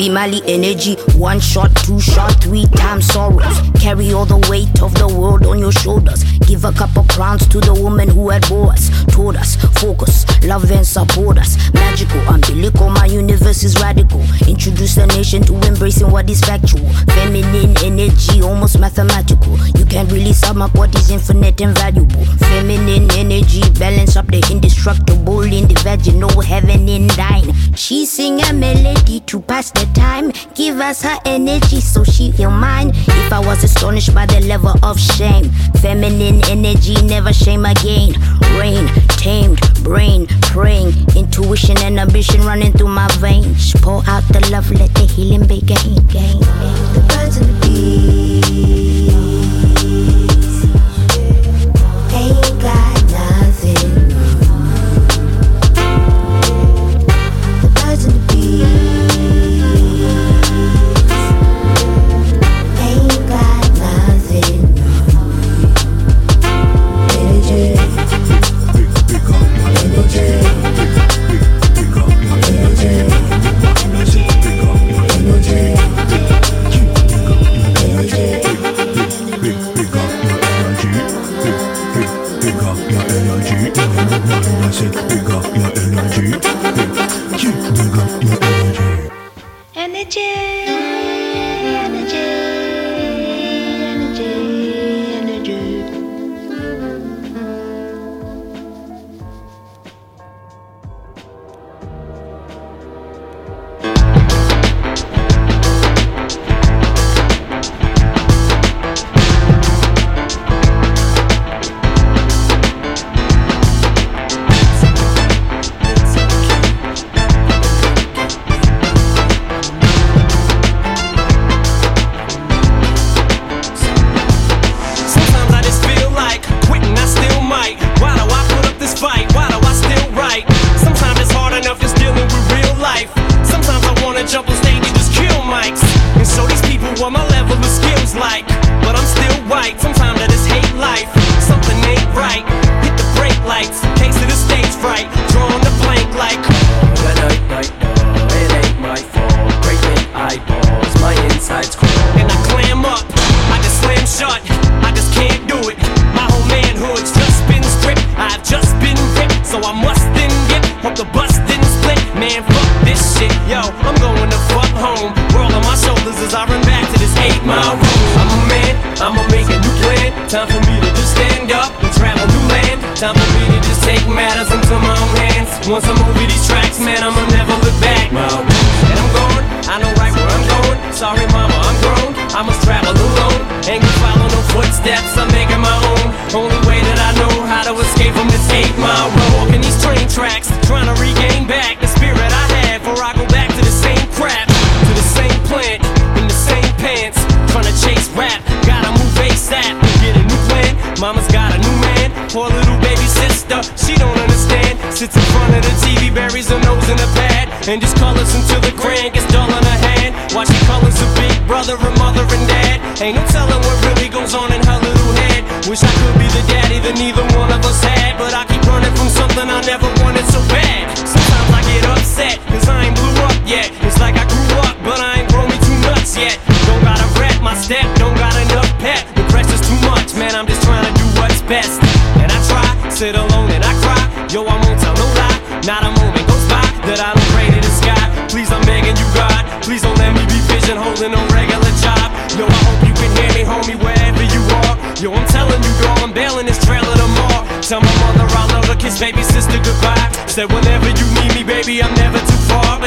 Female energy, one shot, two shot, three times sorrows. Carry all the weight of the world on your shoulders. Give a couple crowns to the woman who had bore us. Told us, focus, love and support us. Magical, umbilical, my universe is radical. Introduce the nation to embracing what is factual. Feminine energy, almost mathematical. You can't really sum up what is infinite and valuable. Feminine energy, balance up the indestructible in the vaginal heaven in thine. She sing a melody to pass the time. Give us her energy so she feel mine. If I was astonished by the level of shame, feminine energy never shame again. Rain, tamed, brain, praying, intuition and ambition running through my veins. Pour out the love, let the healing begin. The birds and the bees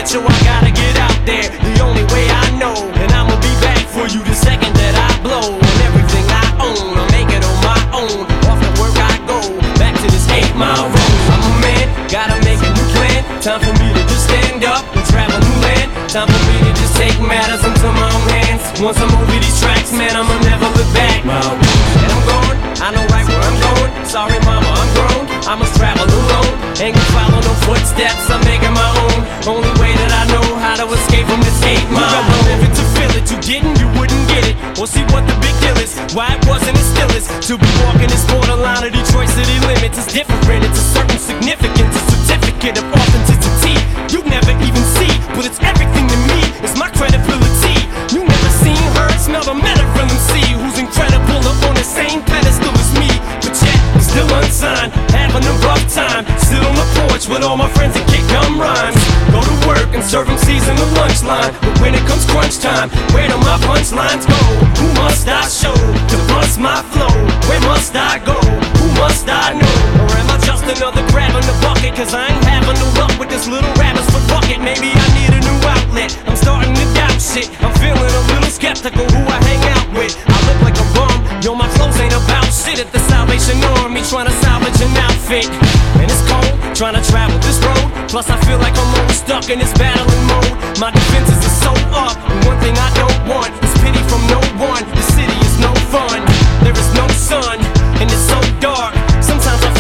too far. But yo, I gotta get out there, the only way I know. And I'ma be back for you the second that I blow. And everything I own, I make it on my own. Off the work I go, back to this eight mile road. I'm a man, gotta make a new plan. Time for me to just stand up and travel new land. Time for me to just take matters into my own hands. Once I'm over these tracks, man, I'ma never look back. And I'm gone, I know right where I'm going. Sorry, mama, I'm grown. I must travel alone. Ain't gonna follow no footsteps, I'm making my own. Only way that I know how to escape from this eight mile. You gotta to feel it. You didn't, you wouldn't get it. Or see what the big deal is. Why it wasn't, it still is. To be walking this borderline of Detroit city limits is different. It's a certain significance, a certificate of authenticity. You never even see, but it's everything to me. It's my credibility. You never seen, heard, smelled, or met a real MC incredible up on the same pedestal as me. But yet, I'm still unsigned, having a rough time. Sit on the porch with all my friends and kick gum rhymes. Go to work and serve MCs in the lunch line. But when it comes crunch time, where do my punchlines go? Who must I show to bust my flow? Where must I go? Who must I know? Just another crab in the bucket? Cause I ain't having no luck with this little rabbit's foot bucket. Maybe I need a new outlet. I'm starting to doubt shit. I'm feeling a little skeptical who I hang out with. I look like a bum. Yo, my clothes ain't about shit at the Salvation Army trying to salvage an outfit. And it's cold trying to travel this road. Plus, I feel like I'm always stuck in this battling mode. My defenses are so up. And one thing I don't want is pity from no one. The city is no fun. There is no sun. And it's so dark.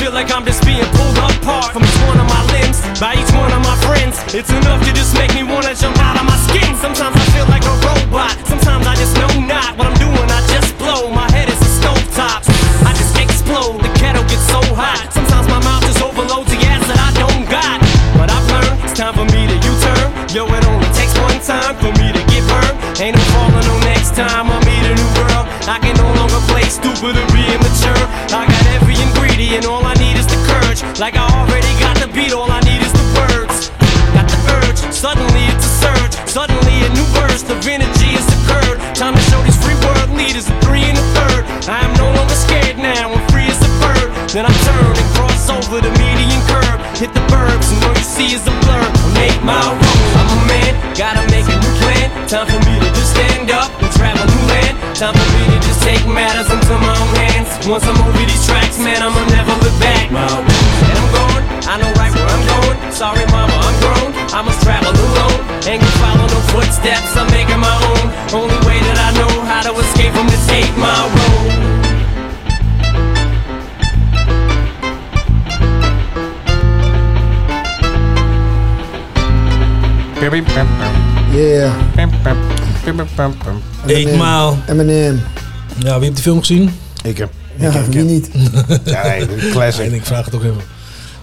Feel like I'm just being pulled apart from each one of my limbs by each one of my friends. It's enough to just make me wanna jump out of my skin. Sometimes I feel like a robot. Sometimes I just know not what I'm doing. I just blow. My head is a stove stovetop. I just explode. The kettle gets so hot. Sometimes my mouth just overloads the gas that I don't got. But I've learned it's time for me to U-turn. Yo, it only takes one time for me to get burned. Ain't no falling no next time I meet a new girl. I can no longer play stupid or be immature. I got every ingredient, all I need is the courage. Like I already got the beat, all I need is the words. Got the urge, suddenly it's a surge. Suddenly a new burst of energy has occurred. Time to show these free world leaders a three and a third. I am no longer scared now, I'm free as a bird. Then I turn and cross over the median curb. Hit the burbs, and all you see is a blur on eight mile road. I'm a man, gotta make a new plan. Time for me to just stand up and travel new land. Time for me to just take matters into my own hands. Once I'm over these tracks, man, I'ma never look back. And I'm gone, I know right where I'm going. Sorry, mama, I'm grown. I must travel alone. Ain't gonna follow no footsteps, I'm making my own. Only way that I know how to escape from this eight mile road. Yeah. Mile. Eminem. Ja, wie heeft die film gezien? Ik heb. Ja, ik heb, wie niet? Ja, nee, een classic. En ik vraag het ook even.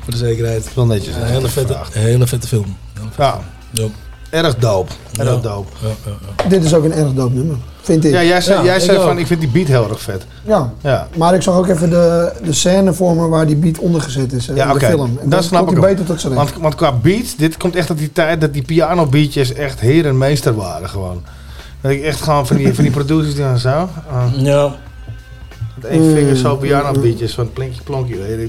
Voor de zekerheid. Wel netjes. Een hele vette, een hele vette film. Ja. Ja. Erg dope. Erg Ja. dope. Ja, ja, ja. Dit is ook een erg dope nummer, vind ik. Ja, jij zei, jij ik zei ook. van, ik vind die beat heel erg vet. Ja. Ja. maar ik zag ook even de, de scène voor me waar die beat ondergezet is Ja, in oké. de film. En Dat dan snap komt ik beter tot zijn. Want, want qua beat, dit komt echt uit die tijd dat die piano beatjes echt heer en meester waren gewoon. Dat ik echt gewoon van die, van die producers die dan zo. ah. Ja. Met één Mm, vinger zo mm, piano mm. beatjes van plinkje plonkje. weet je.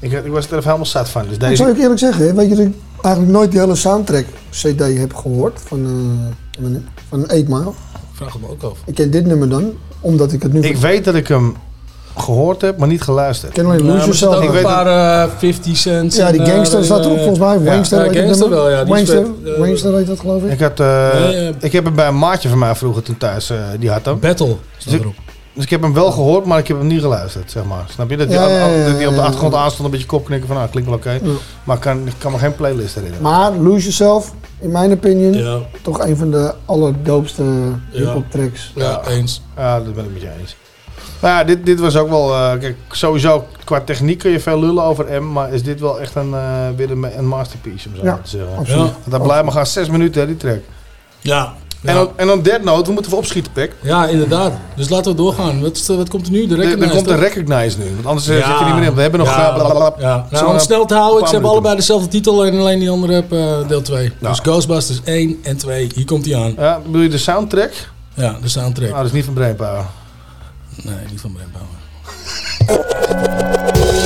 Ik, ik, ik was er helemaal zat van. Dus Ik deze, zou ik eerlijk zeggen, hè, weet je dat ik eigenlijk nooit die hele soundtrack CD heb gehoord van, eh van- van 8 Mile. Vraag het me ook af. Ik ken dit nummer dan, omdat ik het nu... ik weet dat ik hem gehoord heb, maar niet geluisterd. Ik ken alleen Lose Yourself. Ik een weet paar eh 50 cents. Ja, die eh, Gangster staat erop eh, volgens mij. Wangster ja, Gangster wel, ja. Wangster, eh, heet dat geloof ik. Ik, had, eh, Nee, eh, ik heb hem bij een maatje van mij vroeger toen thuis, eh, die had hem. Battle staat Dus, erop. dus ik heb hem wel gehoord, maar ik heb hem niet geluisterd, zeg maar. Snap je? Dat die, Ja, aan- ja, ja, dat die op de achtergrond aanstond, een beetje kopknikken van, nou, klinkt wel oké. Ja. Maar ik kan, ik kan me geen playlist herinneren. Maar Lose Yourself, in mijn opinion, Ja. toch een van de allerdoopste hip-hop tracks. Ja, eens. Ja, dat ben ik met je eens. Maar ja, dit, dit was ook wel... eh, kijk, sowieso qua techniek kun je veel lullen over M, maar is dit wel echt een, eh, weer een, een masterpiece, om zo Ja, te zeggen. absoluut. Want dat blijft maar gaan zes minuten, hè, die track. Ja. En, dan, en dan Dead Note, we moeten even opschieten, Pek. Ja, inderdaad. Dus laten we doorgaan. Wat, de- wat komt er nu? De Er- recognize, Er komt een toch? recognize nu, want anders eh, Ja. zit je niet meer in. We hebben nog... Ja, blablabla. Ja. Nou, om snel te houden, ze hebben allebei dezelfde titel en alleen die andere heb eh, deel 2. Ja. Dus Ghostbusters 1 en 2. Hier komt hij aan. Ja, bedoel je de soundtrack? Ja, de soundtrack. Nou, dat is niet van Brainpower. Nah, give some of that power.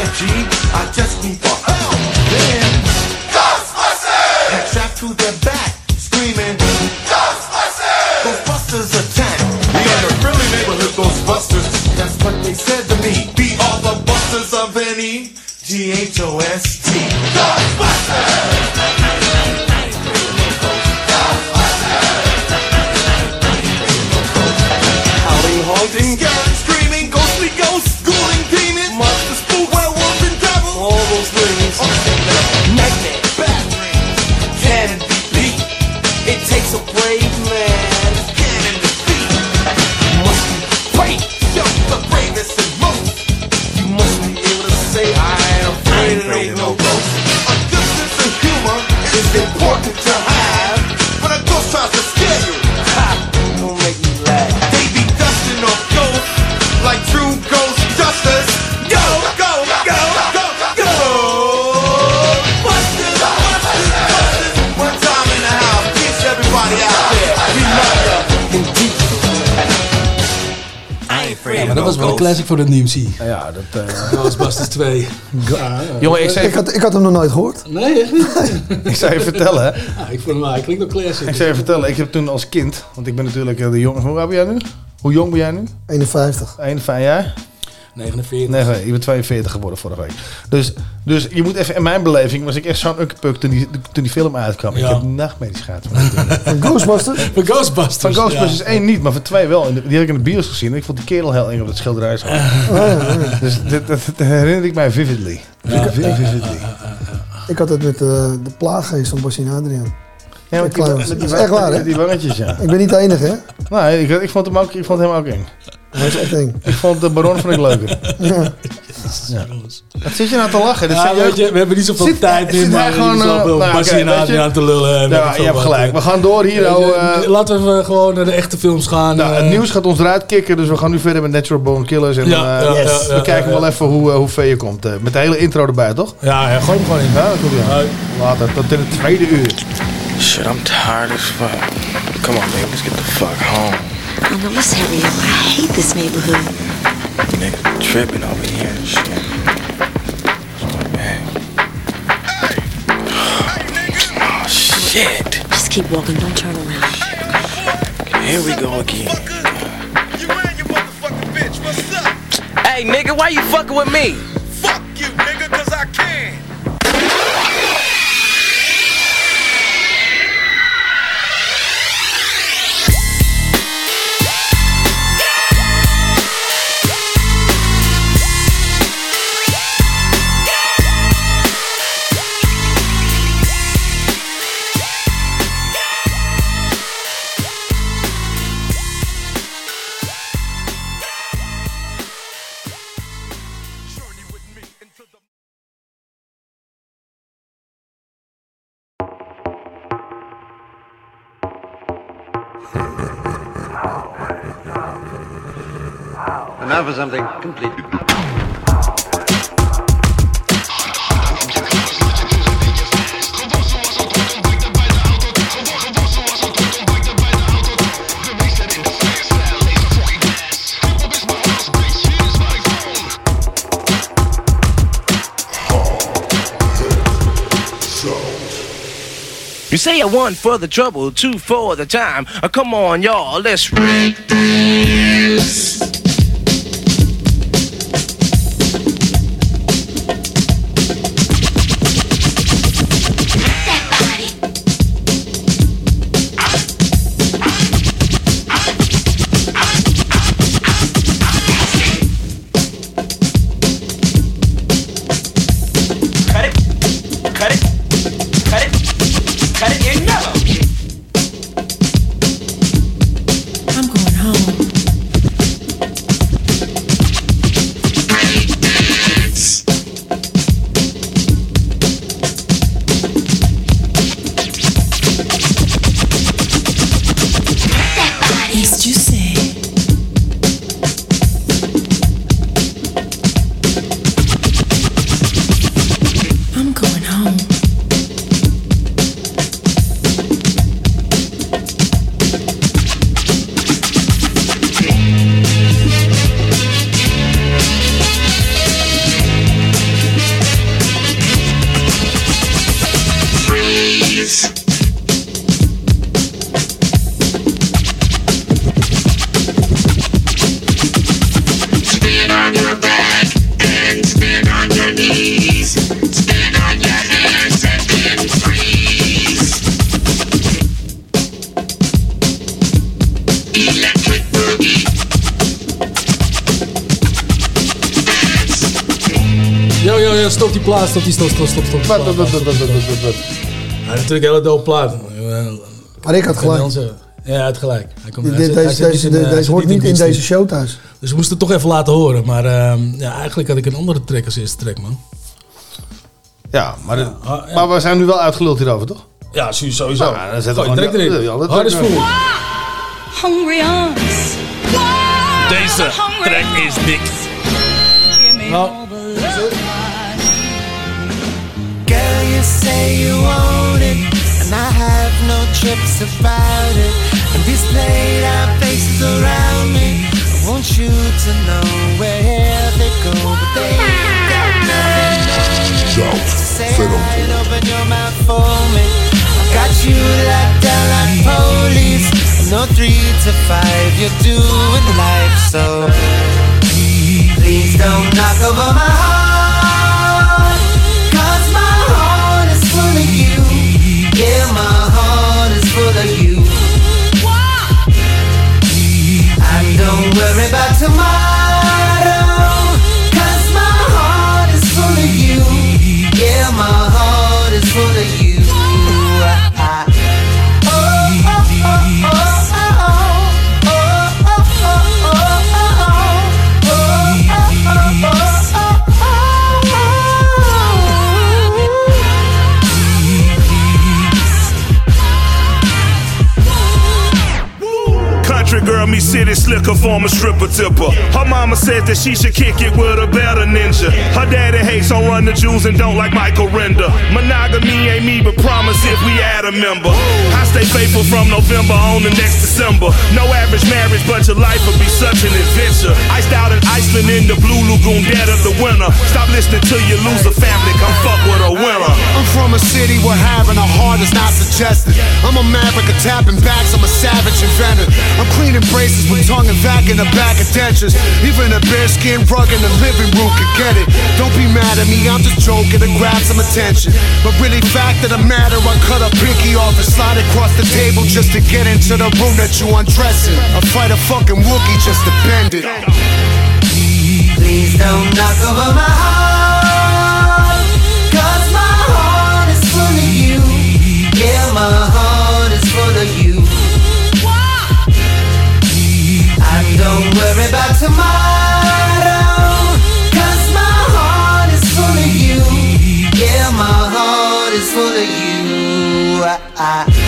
energy I just need for oh. Classic voor de Nimsi. Ja, dat... eh, Ghostbusters 2. Jongen, ik zei- Ik had, ik had hem nog nooit gehoord. Nee, echt niet? Ik zou je vertellen, hè. Ja, ik vond hem wel, hij klinkt ook classic. Ik zou je vertellen, ik heb toen als kind, want ik ben natuurlijk eh, de jong. Hoe oud ben jij nu? Hoe jong ben jij nu? 51. 51 jaar? 49. Nee, nee, ik ben 42 geworden vorige week. Dus, dus je moet even, in mijn beleving was ik echt zo'n ukkenpuk toen die, toen die film uitkwam. Ik heb nachtmerries gehad. van Ghostbusters? Van Ghostbusters. Van Ghostbusters ja. 1 niet, maar van 2 wel. Die had ik in de bios gezien. en Ik vond die kerel heel eng op dat schilderij. zo. Dus dit, dat, dat herinner ik mij vividly. Ja. Vividly. Ik had het met eh, de plaaggeest van Bassin Adriaan. Ja, met die, die, echt waar, hè? die wangetjes, ja. Ik ben niet de enige, hè? Nee, ik, ik, vond hem ook, ik vond hem ook eng. Hij is echt eng. Ik vond de baron vond ik leuker. Ja. Ja. Wat zit je nou te lachen? Ja, weet jeugd- je, we hebben niet zoveel Zit- tijd hij maar gewoon, gewoon eh, zoveel nou, weet je- Adriaan te lullen. Ja, je hebt gelijk. We gaan door hier. Nou, eh, Laten we even gewoon naar de echte films gaan. Nou, het nieuws gaat ons eruit kicken, dus we gaan nu verder met Natural Born Killers. En Ja, eh, ja, ja, we kijken ja, ja. wel even hoe, hoe ver je komt. met de hele intro erbij, toch? Ja, ja, gooi hem gewoon in. Ja, dat komt ja. Later, tot in het tweede uur. Shit, I'm tired as fuck. Come on, man, let's get the fuck home. Oh, know let's hurry up. I hate this neighborhood. Nigga tripping over here and shit. Man. Oh, shit. Just keep walking. Don't turn around. Here we go again. Hey, nigga, why you fucking with me? Fuck you, nigga, cause I can. For something completely. You say a one for the trouble, two for the time. Uh, come on, y'all, let's Stop, stop, stop, stop. Hij heeft natuurlijk hele dope plaat. Maar ik had gelijk. Ja, het gelijk. Hij komt, deze deze, eh, hoort niet in, deze show thuis. Dus we moesten het toch even laten horen. Maar ehm, ja, eigenlijk had ik een andere track als eerste track, man. Ja, maar, we zijn nu wel uitgeluld hierover, toch? Ja, sowieso. Nou, ja, dan zetten erin. Hard is. Deze track is niks. Nou, you say you want it, and I have no trips about it. And these laid out faces around me, I want you to know where they go, but they got nothing on me. Say hi and open your mouth for me. I got you locked down like police. No three to five, you're doing life so. Please don't knock over my heart. Yeah, my heart is full of you. And don't worry about tomorrow. Girl, me city slicker, former stripper tipper. Her mama says that she should kick it with a better ninja. Her daddy hates on run the jewels and don't like Michael Render. Monogamy ain't me, but promise if we add a member. I stay faithful from November on the next December. No average marriage, but your life will be such an adventure. Iced out in Iceland in the blue lagoon, dead of the winter. Stop listening till you lose a family, come fuck with a winner. I'm from a city where having a heart is not suggested. I'm a maverick, a tapping backs, I'm a savage inventor. I'm cleaning braces with tongue and vac in the back of dentures. Even a bearskin rug in the living room can get it. Don't be mad at me, I'm just joking to grab some attention. But really, fact of the matter, I cut a pinky off and slide across the table just to get into the room that you undressing. I fight a fucking Wookie just to bend it. Please don't knock over my heart. Don't worry about tomorrow. Cause my heart is full of you. Yeah, my heart is full of you. Ah, ah.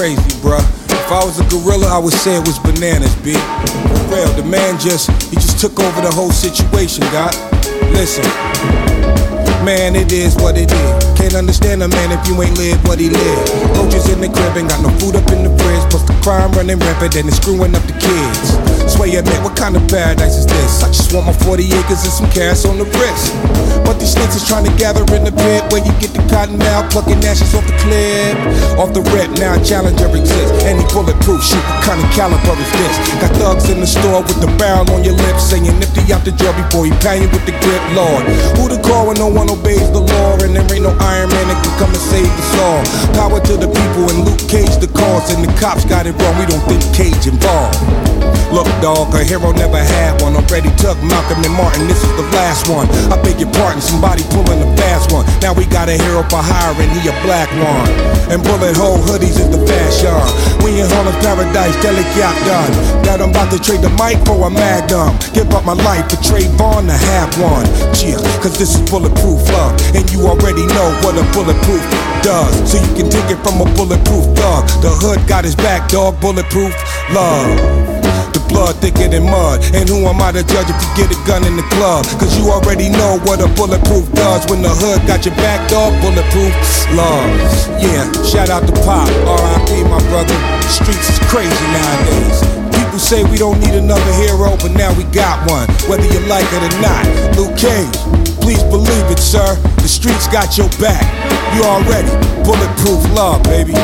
Crazy, bruh. If I was a gorilla, I would say it was bananas, B. For real, the man just, he just took over the whole situation, God. Listen. Man, it is what it is. Can't understand a man if you ain't live what he lived. Roaches in the crib ain't got no food up in the fridge. Plus the crime running rampant and it's screwing up the kids. Swear man, what kind of paradise is this? I just want my 40 acres and some cash on the wrist. But these snakes is trying to gather in the pit where you get the cotton out, plucking ashes off the clip. Off the rip, now challenger exists. Any bulletproof shit, what kind of caliber is this? Got thugs in the store with the barrel on your lips, saying nifty out the jail before he pound you with the grip, Lord. Who to call when no one obeys the law? And there ain't no Iron Man that can come and save us all. Power to the people and Luke Cage the cause, and the cops got it wrong. We don't think Cage involved. Look, dog, a hero never had one. Already took Malcolm and Martin, this is the last one. I beg your pardon, somebody pulling a fast one. Now we got a hero for hire, and he a black one. And bullet hole hoodies is the fashion. We in Harlem's paradise, delicate done. That I'm about to trade the mic for a magnum. Give up my life for Trayvon to have one. Chill, cause this is bulletproof love. And you already know what a bulletproof does. So you can take it from a bulletproof thug. The hood got his back, dog, bulletproof love. The blood thicker than mud. And who am I to judge if you get a gun in the club? Cause you already know what a bulletproof does. When the hood got your back, dog, bulletproof love. Yeah, shout out to Pop, RIP, my brother. The streets is crazy nowadays. People say we don't need another hero, but now we got one. Whether you like it or not. Luke Cage, please believe it, sir. The streets got your back. You already bulletproof love, baby.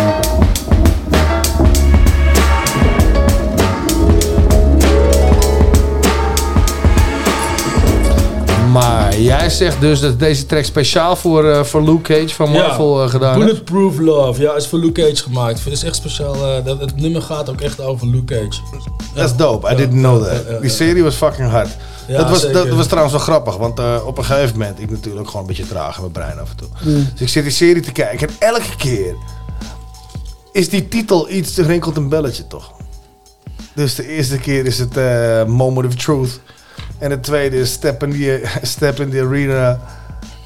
Jij zegt dus dat deze track speciaal voor, eh, voor Luke Cage van Marvel eh, gedaan is? Bulletproof Love, ja, is voor Luke Cage gemaakt. Het is echt speciaal. eh, dat, het nummer gaat ook echt over Luke Cage. Dat is dope. I Ja, didn't know that. ja, ja, Die ja. serie was fucking hard. Ja, dat, was, dat, was trouwens wel grappig, want eh, op een gegeven moment, ik natuurlijk gewoon een beetje traag in mijn brein af en toe. Mm. Dus ik zit die serie te kijken en elke keer is die titel iets, er rinkelt een belletje toch. Dus de eerste keer is het eh, Moment of Truth. En de tweede is Step in the, step in the Arena.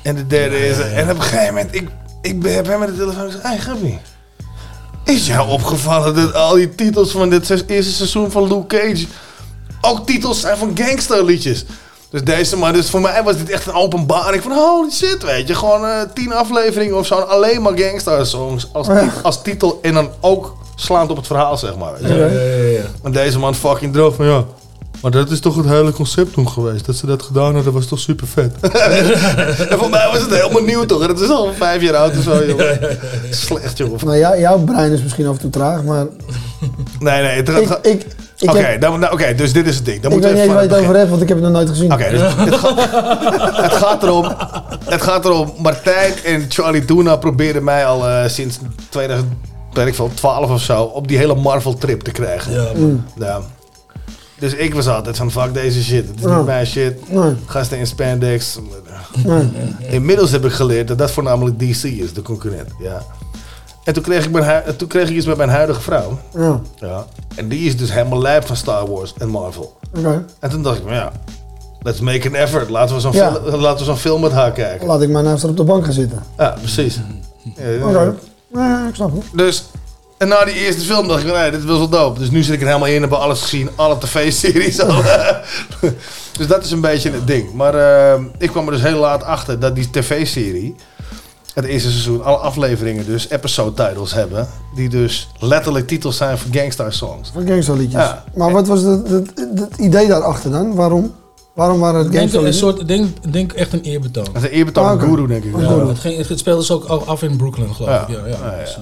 En de derde is... En op een gegeven moment, ik, ik heb hem met de telefoon gezegd... Hey, Gabi, is jou opgevallen dat al die titels van dit eerste seizoen van Luke Cage... ook titels zijn van gangsterliedjes? Dus deze man, dus voor mij was dit echt een openbaring van holy shit, weet je. Gewoon eh, tien afleveringen of zo, en alleen maar gangster songs als, als titel. En dan ook slaand op het verhaal, zeg maar. Weet je. Ja, ja, ja, ja. En deze man fucking droog van ja. Maar dat is toch het hele concept toen geweest. Dat ze dat gedaan hadden, was toch super vet. en voor mij was het helemaal nieuw toch? En het is al vijf jaar oud of zo, joh. Slecht, joh. Nou ja, jouw brein is misschien af en toe traag, maar Nee, nee. Het, ik, gaat- ik, ik, Oké, heb- dan- nou, oké, dus dit is het ding. Dan ik weet we niet even waar je het het over hebt, want ik heb het nog nooit gezien. Oké, dus het, gaat, het gaat erom. Het gaat erom. Martijn en Charlie Duna probeerden mij al eh, sinds 2012 of zo op die hele Marvel trip te krijgen. Ja, Mm. Ja. Dus ik was altijd van fuck deze shit. Het is niet mijn shit. Nee. Gasten in spandex. Nee. Inmiddels heb ik geleerd dat dat voornamelijk DC is, de concurrent. Ja. En toen kreeg, ik mijn toen kreeg ik iets met mijn huidige vrouw. Ja, Ja. En die is dus helemaal lijp van Star Wars en Marvel. oké. En toen dacht ik, ja, let's make an effort. Laten we zo'n Ja. fil- laten we zo'n film met haar kijken. Laat ik maar naast haar op de bank gaan zitten. Ja, precies. Ja, Oké. Nee, ik snap het. Dus, en na die eerste film dacht ik, nee, dit was wel dope. Dus nu zit ik er helemaal in, heb alles gezien, alle tv-series al. dus dat is een beetje het ding. Maar eh, ik kwam er dus heel laat achter dat die tv-serie, het eerste seizoen, alle afleveringen dus episode titles hebben. Die dus letterlijk titels zijn voor gangstar songs. Van gangsterliedjes. Ja. Maar wat was het idee daarachter dan? Waarom? Waarom waren het Ik denk, een soort, ik denk, denk echt een eerbetoon. Dat is een eerbetoon Ah, aan oké. Guru, denk ik. Ja. guru. Het, ging, het speelde ze ook af in Brooklyn, geloof Ja. ik. Ja, ja. Ja. Dus.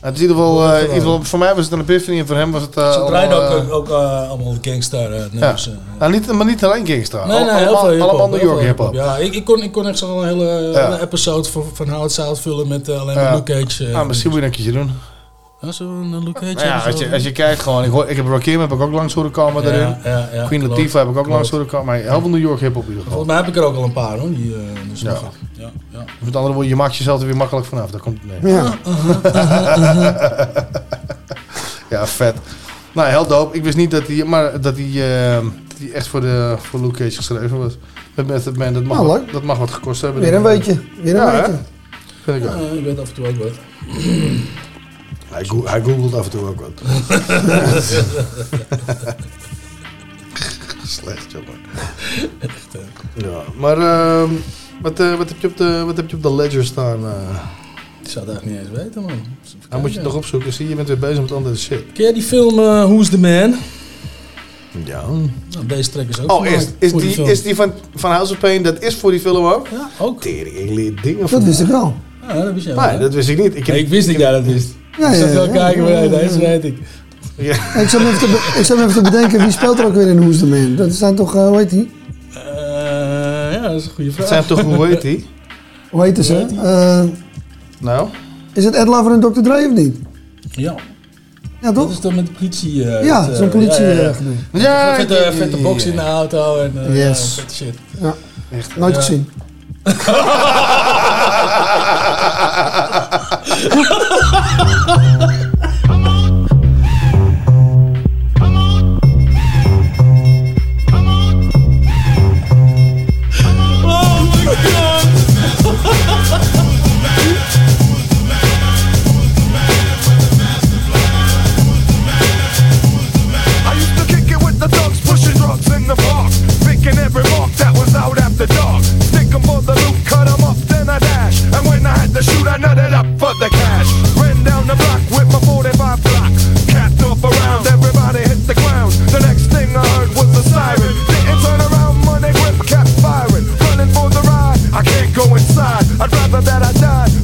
Het is in ieder geval, eh, in ieder geval, voor mij was het een epiphany en voor hem was het eh, Ze draaiden allemaal, ook, eh, ook allemaal gangster ja. nummers. Nou, niet, maar niet alleen gangsta. Nee, nee, allemaal, heel veel hip-hop, allemaal New York hip-hop. Ja, ik, ik, kon, ik kon echt zo'n hele, Ja. hele episode van, van Howard South vullen met alleen maar Ja. Luke Cage. Ah, misschien moet je een keertje doen. Ja, zo'n Cage. Nou ja, als je, als je kijkt gewoon, ik, hoor, ik heb Rakim heb ik ook langs horen komen Ja, erin. ja, ja, Queen klopt, Latifah heb ik ook langs klopt. horen komen. Maar heel veel New York hip-hop in ieder geval. Volgens mij heb ik er ook al een paar hoor. Die, eh, dus Ja. ja, ja. Met andere woorden, je maakt jezelf er weer makkelijk vanaf. Daar komt het mee. Ja. ja, vet. Nou, heel dope. Ik wist niet dat die, maar dat die, eh, dat die echt voor, de, voor Luke Cage geschreven was. Met Method Man, dat mag, Nou, wat, dat mag wat gekost hebben. Weer een weetje. Weer een weetje. Vind ik ook. Ja, ik weet af en toe ook wat. Hij, go- hij googelt af en toe ook wat. Slecht, jongen. Ja, maar ehm, Wat, eh, wat, heb je op de, wat heb je op de ledger staan? eh? Ik zou het eigenlijk niet eens weten, man. Dan moet je het nog opzoeken. Zie je, je bent weer bezig met andere shit. Ken jij die film eh, Who's the Man? Ja. Nou, deze track is ook Oh, is, is, die, is die van, van House of Pain, dat is voor die film ook? Ja, ook. Tering, ik leer dingen Dat van. wist ik wel. Ja, dat wist jij Nee, wel. dat wist ik niet. Ik, heb, Nee, ik wist niet dat dat wist. Ja, ik zat ja, wel ja. kijken, maar deze ja. weet ik. Ja. Ik zat me even te, ik zat me even te bedenken, wie speelt er ook weer in Who's the Man? Dat zijn toch, eh, hoe heet die? Eh, ja, dat is een goede vraag. Het zijn toch, hoe heet die? Hoe heet ze? Eh, Nou? is het Ed Lover en Dr. Dre of niet? Ja. Ja, toch? Dat is dan met de politie. eh, Ja, dat, zo'n politie, ja, ja, ja. Ja, vette, vette box in de auto en eh, Yes. ja, vette shit. Ja, Echt. nooit Ja. gezien. 哈哈哈哈哈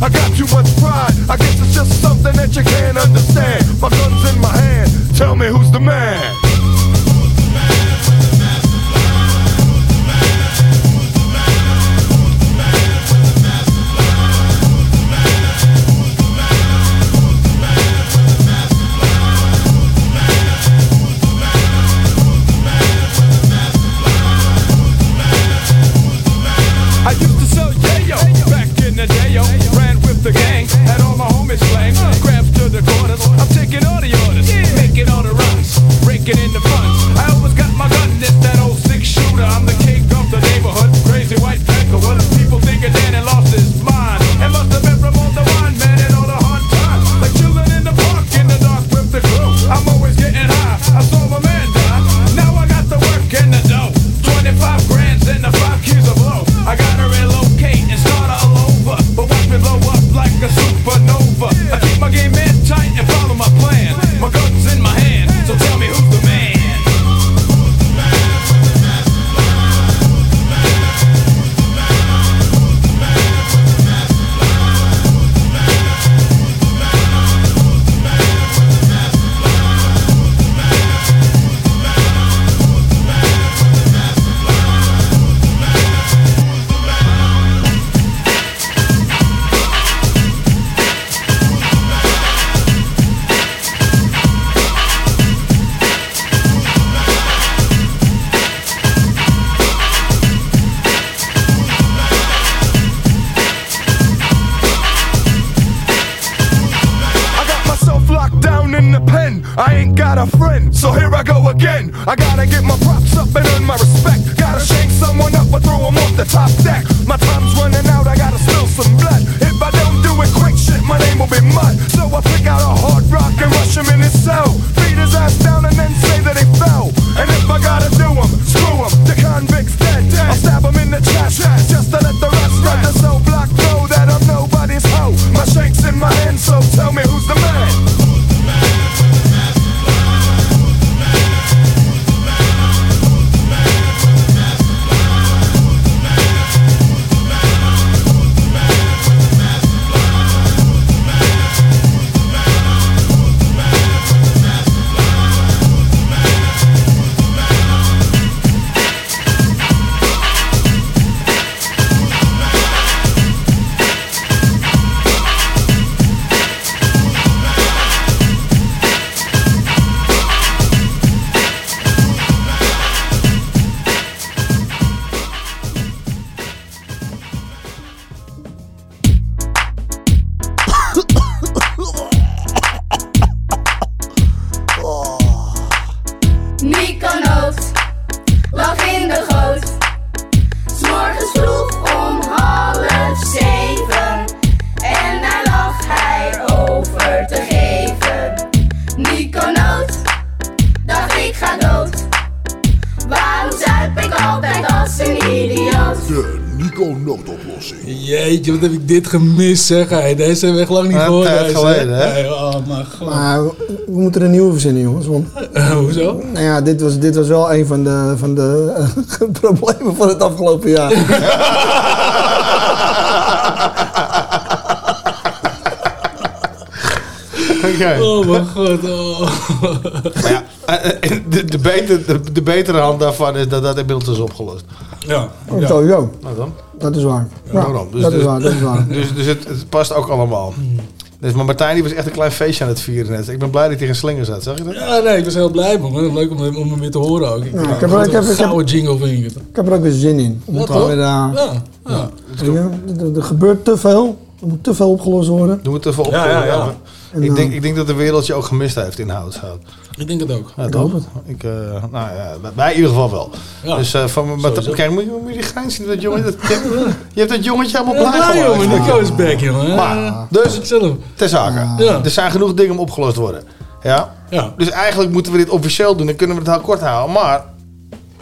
I got too much pride. I guess it's just something that you can't understand. My gun's in my hand. Tell me who's the man. Dit gemist, zeg hij. Deze hebben we echt lang niet Een gehoord. tijd deze. geleden, hè? Nee, oh, maar god. Maar we, we moeten er een nieuwe verzinnen, jongens. Want, hoezo? Nou ja, dit was, dit was wel een van de, van de eh, problemen van het afgelopen jaar. Oké. Oh mijn god. Oh. Maar ja, eh, eh, de, de, beter, de, de betere hand daarvan is dat dat inmiddels is opgelost. Ja. Oh, Sowieso. Nou dan. Dat is waar. Ja, Daarom. Dus, dat is dus- waar, dat is waar. Dus, dus het, het past ook allemaal. Dus, maar Martijn die was echt een klein feestje aan het vieren net. Ik ben blij dat hij geen slinger zat, zag je dat? Ja, nee, ik was heel blij man. Leuk om, hem- om hem weer te horen ook. Ik, Ja, ja, ik heb er- ik heb- een gouden jingle vind ik. Ik heb er ook weer zin in. Ja, Moet toch? weer, eh, Ja, ja. je, er, er gebeurt te veel. Er moet te veel opgelost worden. Doe het even op. Ja, ja, ja. En, Ik, eh, denk, ik denk dat de wereld je ook gemist heeft in househoud. Ik denk het ook. Ja, Ik hoop het. Ik, eh, nou ja, bij- bij in ieder geval wel. Ja. Dus eh, van, met, kijk, moet je, moet je die grijns zien, dat jongen, dat, je hebt dat jongetje allemaal Ja, blij gemaakt. jongen. Nico is back, jongen. Maar, dus, ter zake. Ja. Er zijn genoeg dingen om opgelost te worden. Ja? Ja. Dus eigenlijk moeten we dit officieel doen. Dan kunnen we het heel kort houden. Maar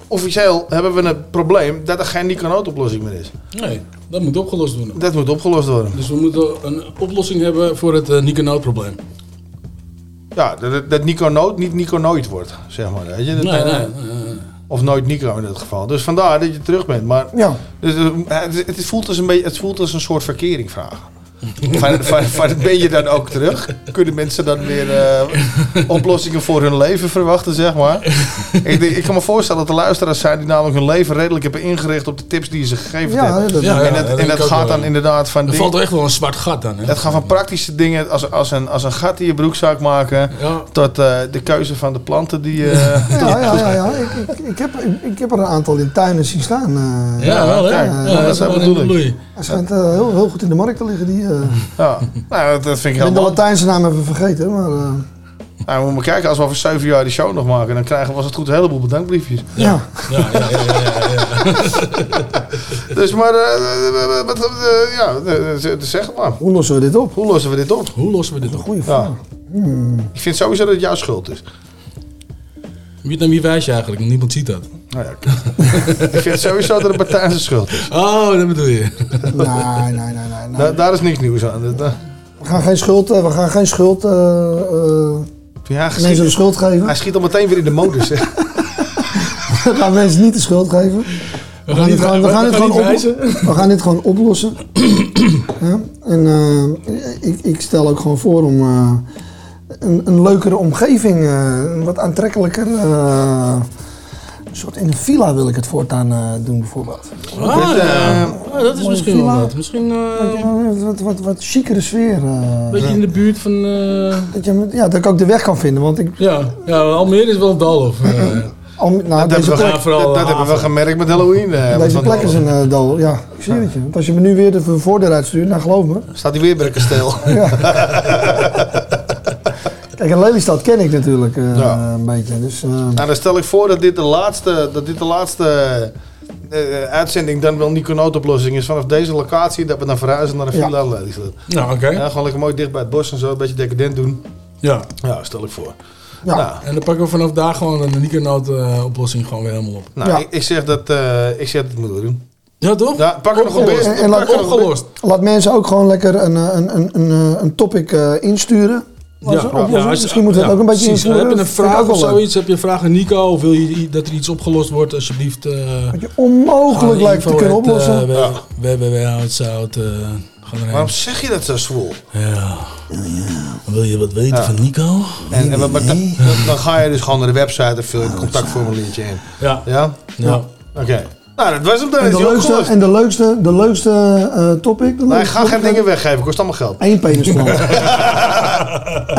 officieel hebben we een probleem dat er geen Nico-noodoplossing meer is. Nee, dat moet opgelost worden. Dat moet opgelost worden. Dus we moeten een oplossing hebben voor het uh, Nico probleem. Ja, dat, dat Nico Nood niet Nico Nooit wordt, zeg maar. Weet je? Dat, Nee, eh, nee, nee. Of nooit Nico in dit geval. Dus vandaar dat je terug bent. Maar Ja. dus, het, het, voelt als een beetje, het voelt als een soort verkeringvraag. Van, van, van ben je dan ook terug? Kunnen mensen dan weer eh, oplossingen voor hun leven verwachten, zeg maar? ik, denk- ik kan me voorstellen dat er luisteraars zijn die namelijk hun leven redelijk hebben ingericht op de tips die je ze gegeven Ja, dat- Ja, ja, en dat, dat en dat gaat dan inderdaad van Er valt er echt wel een zwart gat dan. Hè? het gaat van praktische dingen als, als, een, als een gat in je broekzak maken. Ja. Tot eh, de keuze van de planten die je. Ja, ja, ja. ja. Ik, ik, ik, heb, ik, ik heb er een aantal in tuinen zien staan. eh. Ja, wel hè? kijk, Ja, ja, dat dat is wel bedoel een ik. bloei. Hij schijnt eh, heel, heel goed in de markt te liggen. Die, eh. Ja, nou, dat, vind ik ik heel ben de. Latijnse naam even vergeten. Maar, eh, Nou, we moeten kijken, als we over zeven jaar die show nog maken, dan krijgen we als het goed een heleboel bedankbriefjes. ja. Ja, ja, ja, ja, ja, ja. Dus maar, wat, ja, zeg het maar. Hoe lossen we dit op? Hoe lossen we dit op? Hoe lossen we dit op? Goeie vraag. Ja. Ik vind sowieso dat het jouw schuld is. Wie, naar wie wijs je eigenlijk? Niemand ziet dat. Nou ja, ik vind sowieso dat het zijn schuld is. Oh, dat bedoel je. Nee, nee, nee, nee. nee. Da- daar is niks nieuws aan. We gaan geen schuld, eh, we gaan geen schuld eh, eh, ja, mensen de schuld geven. Hij schiet al meteen weer in de modus. We gaan mensen niet de schuld geven. We gaan, dit gewoon, we gaan, we dit gaan gewoon, niet op- we gaan dit gewoon oplossen. ja? En ik, ik stel ook gewoon voor om eh, een, een leukere omgeving, eh, een wat aantrekkelijker. Een soort in een villa wil ik het voortaan eh, doen bijvoorbeeld. Ah, eh, ja. Ah, dat is mooie misschien wel wat. Misschien eh, Wat, wat, wat, sfeer. eh. een beetje in de buurt van... eh, dat, je, ja, dat ik ook de weg kan vinden. Want ik, ja, ja, Almere is wel een dal. Of, eh, al, nou, Dat, deze hebben we, plek, ge- vooral dat, dat haven. hebben we gemerkt met Halloween. eh, deze plek is een eh, dal. Ja, ik zie het je. Want als je me nu weer de voordeur uitstuurt, nou geloof me. Staat hij weer bij een kasteel. Kijk, en Lelystad ken ik natuurlijk eh, Ja. een beetje. Dus, eh, Nou, dan stel ik voor dat dit de laatste, dat dit de laatste eh, uitzending dan wel Nico Noodoplossing is vanaf deze locatie. Dat we dan verhuizen naar een Ja. villa Lelystad. nou, oké. Ja, gewoon lekker mooi dicht bij het bos en zo, een beetje decadent doen. Ja. Ja, stel ik voor. Ja. Nou, En dan pakken we vanaf daar gewoon een eh, oplossing gewoon weer helemaal op. nou Ja. ik, ik zeg dat, eh, ik zeg dat moeten we doen. Ja, toch? Ja, pak er nog een Opgelost. best. En- en pak laat- een Opgelost. laat mensen ook gewoon lekker een, een, een, een, een topic eh, insturen. Als- Misschien moeten we ja, het ook een beetje precies. Heb je een vraag of zoiets? Heb je een vraag aan Nico? Of wil je dat er iets opgelost wordt? Alsjeblieft. eh Wat je onmogelijk lijkt te kunnen oplossen. Uh, www.houtzout. Uh, erheen. Waarom zeg je dat zo zwoel? Ja. Wil je wat weten Ja. van Nico? En, en dan ga je dus gewoon naar de website en vul je het contactformuliertje in. Ja. Ja? Ja. Oké. Nou, dat was hem dan. En de leukste, en de leukste, de leukste eh, topic. de Nee, leukste ga geen dingen weggeven, kost allemaal geld. Eén penisplant.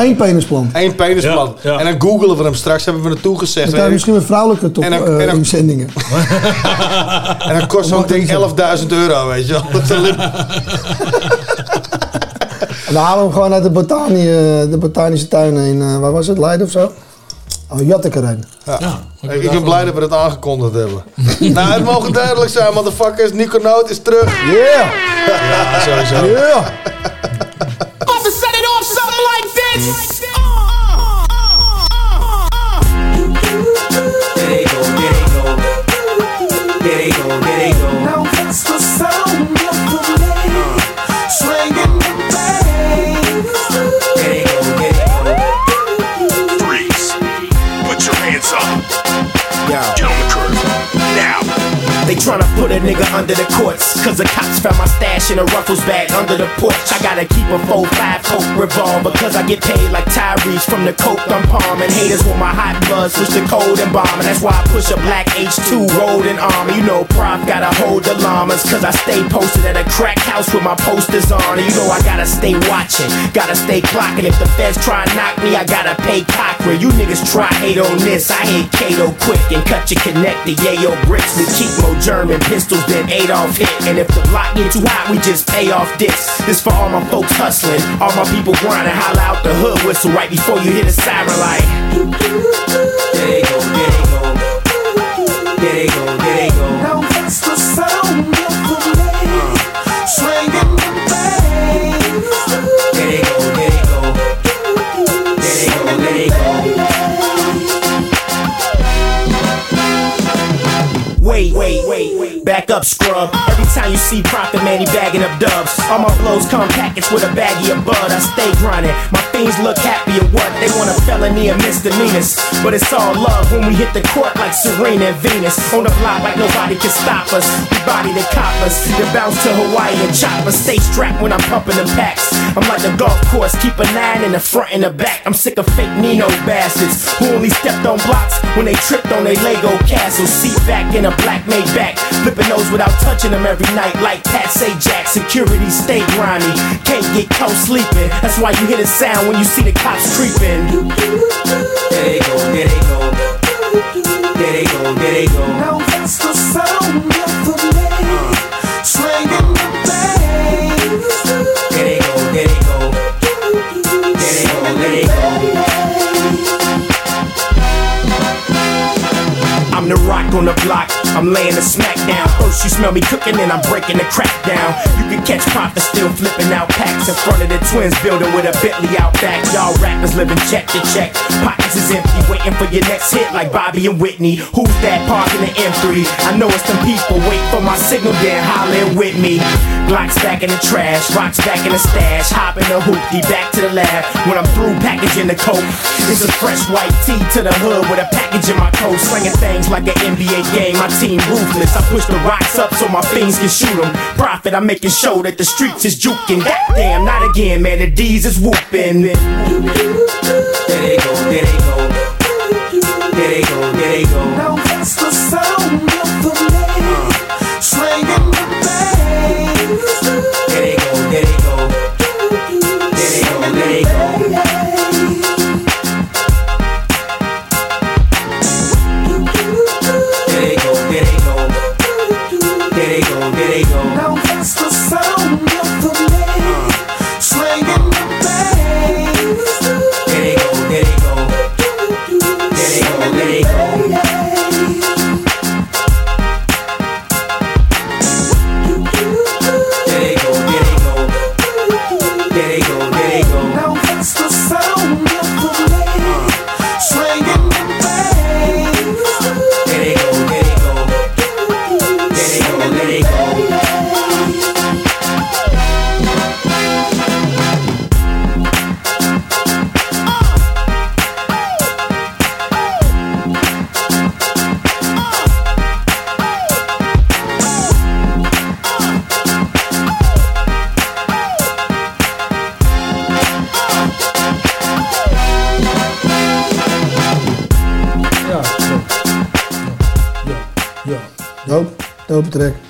Eén penisplant. Eén penisplan. Ja, ja. En dan googelen we hem straks, hebben we naartoe gezegd. Dan misschien een vrouwelijke top, En dan- eh, en dan- inzendingen. En dan kost zo'n ding 11.000 euro, weet je wel. Dat is een lip- En dan halen we hem gewoon uit de, botanie, eh, de botanische tuinen in, eh, waar was het, Leiden of zo? Oh, Jattekerijn. Ja. Ja, ik ben blij dat we dat aangekondigd hebben. nou, het mogen duidelijk zijn, motherfuckers. Nico Noot is terug. Yeah! Ja, sowieso. Yeah! Set it off something like this. There they go, there they go. There they go, there they go. yeah put a nigga under the courts. Cause the cops found my stash in a ruffles bag under the porch. I gotta keep a 4-5 coke revolver. Cause I get paid like Tyrese from the coke I'm palming. Haters want my hot blood, switch to cold and bomb. And that's why I push a black H2 rolled in armor. You know, prop gotta hold the llamas. Cause I stay posted at a crack house with my posters on. And you know, I gotta stay watching, gotta stay clocking. If the feds try and knock me, I gotta pay Cochran. You niggas try hate on this. I hit Kato quick and cut you connected. Yayo bricks. We keep more German pistols than Adolf hit. And if the block get too hot, we just pay off dicks. This for all my folks hustling, all my people grinding. Holla out the hood whistle right before you hit a siren go, there they go. There they go, there they go. Scrub. Every time you see Prophet Man, he bagging up dubs. All my flows come packaged with a baggie of bud. I stay grinding. My fiends look happy at what? They want a felony and misdemeanors. But it's all love when we hit the court like Serena and Venus. On the block like nobody can stop us. We body the coppers. Then bounce to Hawaii and chop us. Stay strapped when I'm pumping the packs. I'm like a golf course. Keep a nine in the front and the back. I'm sick of fake Nino bastards who only stepped on blocks when they tripped on their Lego castle. Seat back in a black made back. Flipping those without touching them every night like Pat say Jack. Security stay grimy. Can't get caught sleeping. That's why you hear the sound when you see the cops creeping. There they go, there they go. There they go, there they go. Now that's the sound of the the rock on the block. I'm laying a smack down. Oh, First you smell me cooking, and I'm breaking the crack down. You can catch profit still flipping out packs in front of the twins building with a Bentley out back. Y'all rappers living check to check. Pockets is empty, waiting for your next hit like Bobby and Whitney. Who's that parking the M3? I know it's some people. Wait for my signal, then holler with me. Glocks back in the trash, rocks back in the stash. Hop in the hoopty, back to the lab. When I'm through packaging the coke, it's a fresh white tee to the hood with a package in my coat. Slinging things like an NBA game. My team ruthless. I push the rocks up so my fiends can shoot them. Profit, I'm making sure that the streets is juking. Goddamn, not again, man. The D's is whooping. There they go, there they go. There they go, there they go. Now that's the sound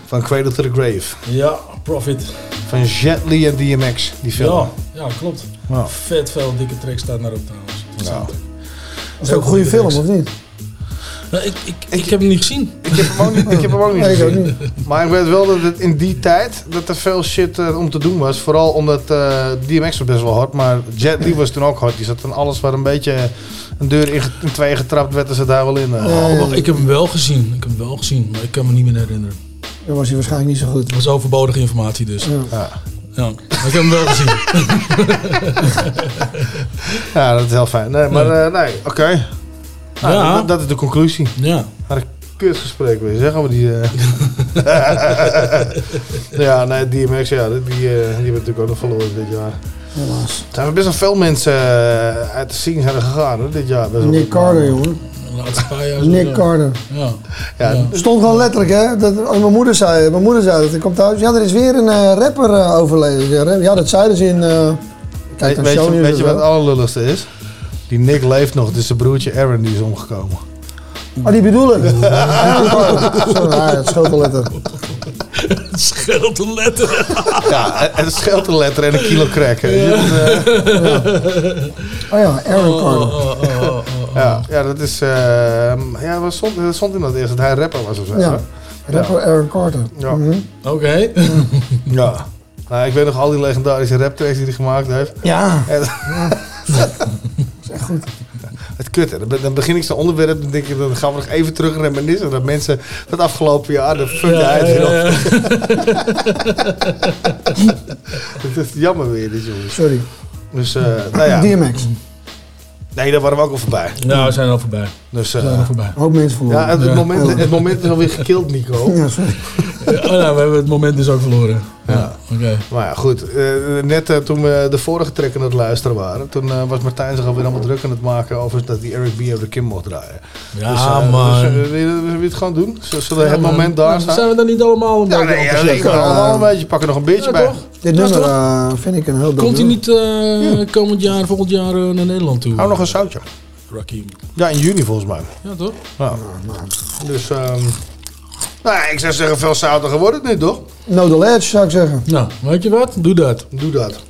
Van Cradle to the Grave. Ja, Profit. Van Jet Li en DMX, die film. Ja, ja klopt. Vet veel dikke tracks staat naar op trouwens. Ja. Dat is ook een goede film, of niet? Nou, ik, ik, ik, heb hem niet gezien. Ik heb hem ook niet, ik heb hem ook niet Nee, ik ook gezien. Maar ik weet wel dat het in die tijd dat er veel shit eh, om te doen was. Vooral omdat eh, DMX was best wel hard, maar Jet Li was toen ook hard. Die zat dan alles waar een beetje een deur in, in tweeën getrapt werd, er zat daar wel in. Oh, maar ik heb hem wel gezien. Ik heb hem wel gezien, maar ik kan me niet meer herinneren. Dan was hij waarschijnlijk niet zo goed. Het was overbodige informatie dus. Ja. Ja. Ja, maar ik heb hem wel gezien. Ja, dat is heel fijn. Nee, maar Ja. eh, nee, oké. Nou, Ja. dat, dat is de conclusie. Ja. Had een kutgesprek weer, zeggen we die. eh. ja, nee, DMX, ja, die, die, eh, die hebben natuurlijk ook nog verloren dit jaar. Helaas. Er zijn best wel veel mensen eh, uit de scene zijn gegaan hoor, dit jaar. Best wel Nick. Carter, jongen. laatste paar jaar. Nick. Carter. Ja. Ja, Er stond gewoon letterlijk, hè. Dat, als mijn moeder zei, mijn moeder zei dat. Ik kom thuis. Ja, er is weer een eh, rapper eh, overleden. Ja, Ja, dat zeiden ze in. eh kijk, Weet, een weet show je, weet je wat het allerlulligste is? Die Nick leeft nog, dus zijn broertje Aaron die is omgekomen. Oh, die bedoel ik. Ja, scheelt een letter. Het scheelt een letter. Ja, en een scheelterletter en een kilo crack. weet je. Dat, eh, Oh ja, Aaron Carter. ja, ja, dat is... eh, ja, stond, dat stond in dat eerst dat hij rapper was of zo. Ja, rapper Aaron Carter. Ja. Mhm. Oké. Ja. Nou, ik weet nog al die legendarische raptracks die hij gemaakt heeft. Ja. En- is echt goed. Het kut, hè. Dan, be- dan begin ik zo'n onderwerp en denk ik, dan gaan we nog even terug reminiscen. Dat mensen dat afgelopen jaar de fuck Ja, uit. ja, ja. Het is jammer weer, dit jongens. Sorry. Dus, eh nou ja. DMX. Nee, daar waren we ook al voorbij. Nou, we zijn al voorbij. Dus, We eh, zijn al voorbij. Een hoop mensen verloren. ja, het, het Ja. Moment, het moment is alweer gekild, Nico. Ja, sorry. Oh, nou, we hebben het moment dus ook verloren. Ja. Oké. Maar ja, goed. eh, net eh, toen we de vorige track aan het luisteren waren, toen eh, was Martijn zich alweer allemaal druk aan het maken over dat die Eric B. over de Kim mocht draaien. Ja, dus, man. Dus, wil, je, wil je het gewoon doen? Zullen we Ja, het man. moment daar Nou, staan? Zijn we dan niet allemaal een Ja, beetje nee, ja, wil allemaal een beetje pakken nog een beetje Ja, bij. toch? Dit Ja, nummer toch? vind ik een heel dope Komt hij niet eh, komend jaar, volgend jaar naar Nederland toe? Hou nog een zoutje. Rakim. Ja, in juni volgens mij. Ja, toch? Ja. Dus, ehm nou, ik zou zeggen, veel zoutiger wordt het nu, toch? No the Ledge, zou ik zeggen. Nou, weet je wat? Doe dat. Doe dat.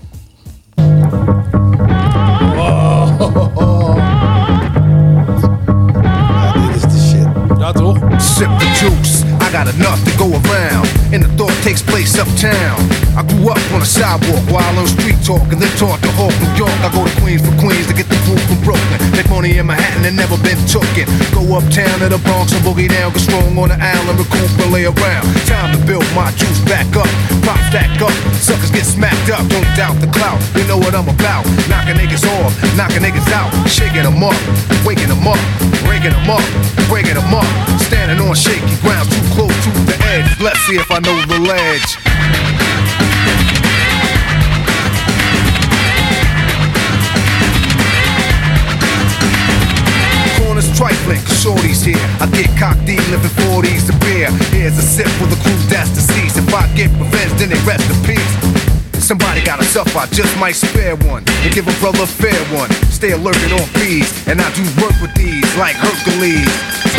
Ja, dit is de shit. Ja, toch? Sip the juice, I got enough to go around. And the thought takes place uptown. I grew up on a sidewalk while on street talk and then taught to Hawk, New York. I go to Queens for Queens to get the food from Brooklyn. Make money in Manhattan and never been tooken. Go uptown to the Bronx and boogie down, get strong on the island, recoup and lay around. Time to build my juice back up, pop stack up. Suckers get smacked up, don't doubt the clout. You know what I'm about. Knocking niggas off, knocking niggas out, shaking them up, waking them up, breaking them up, breaking them up. Standing on shaky ground, too close to the edge. Let's see if I know the ledge. Corners trifling, shorty's here. I get cocked deep, living 40s to beer. Here's a sip for the crew that's deceased. If I get revenge, then they rest in peace. Somebody got a suffer, I just might spare one and give a brother a fair one. Stay alerted on fees, and I do work with these like Hercules.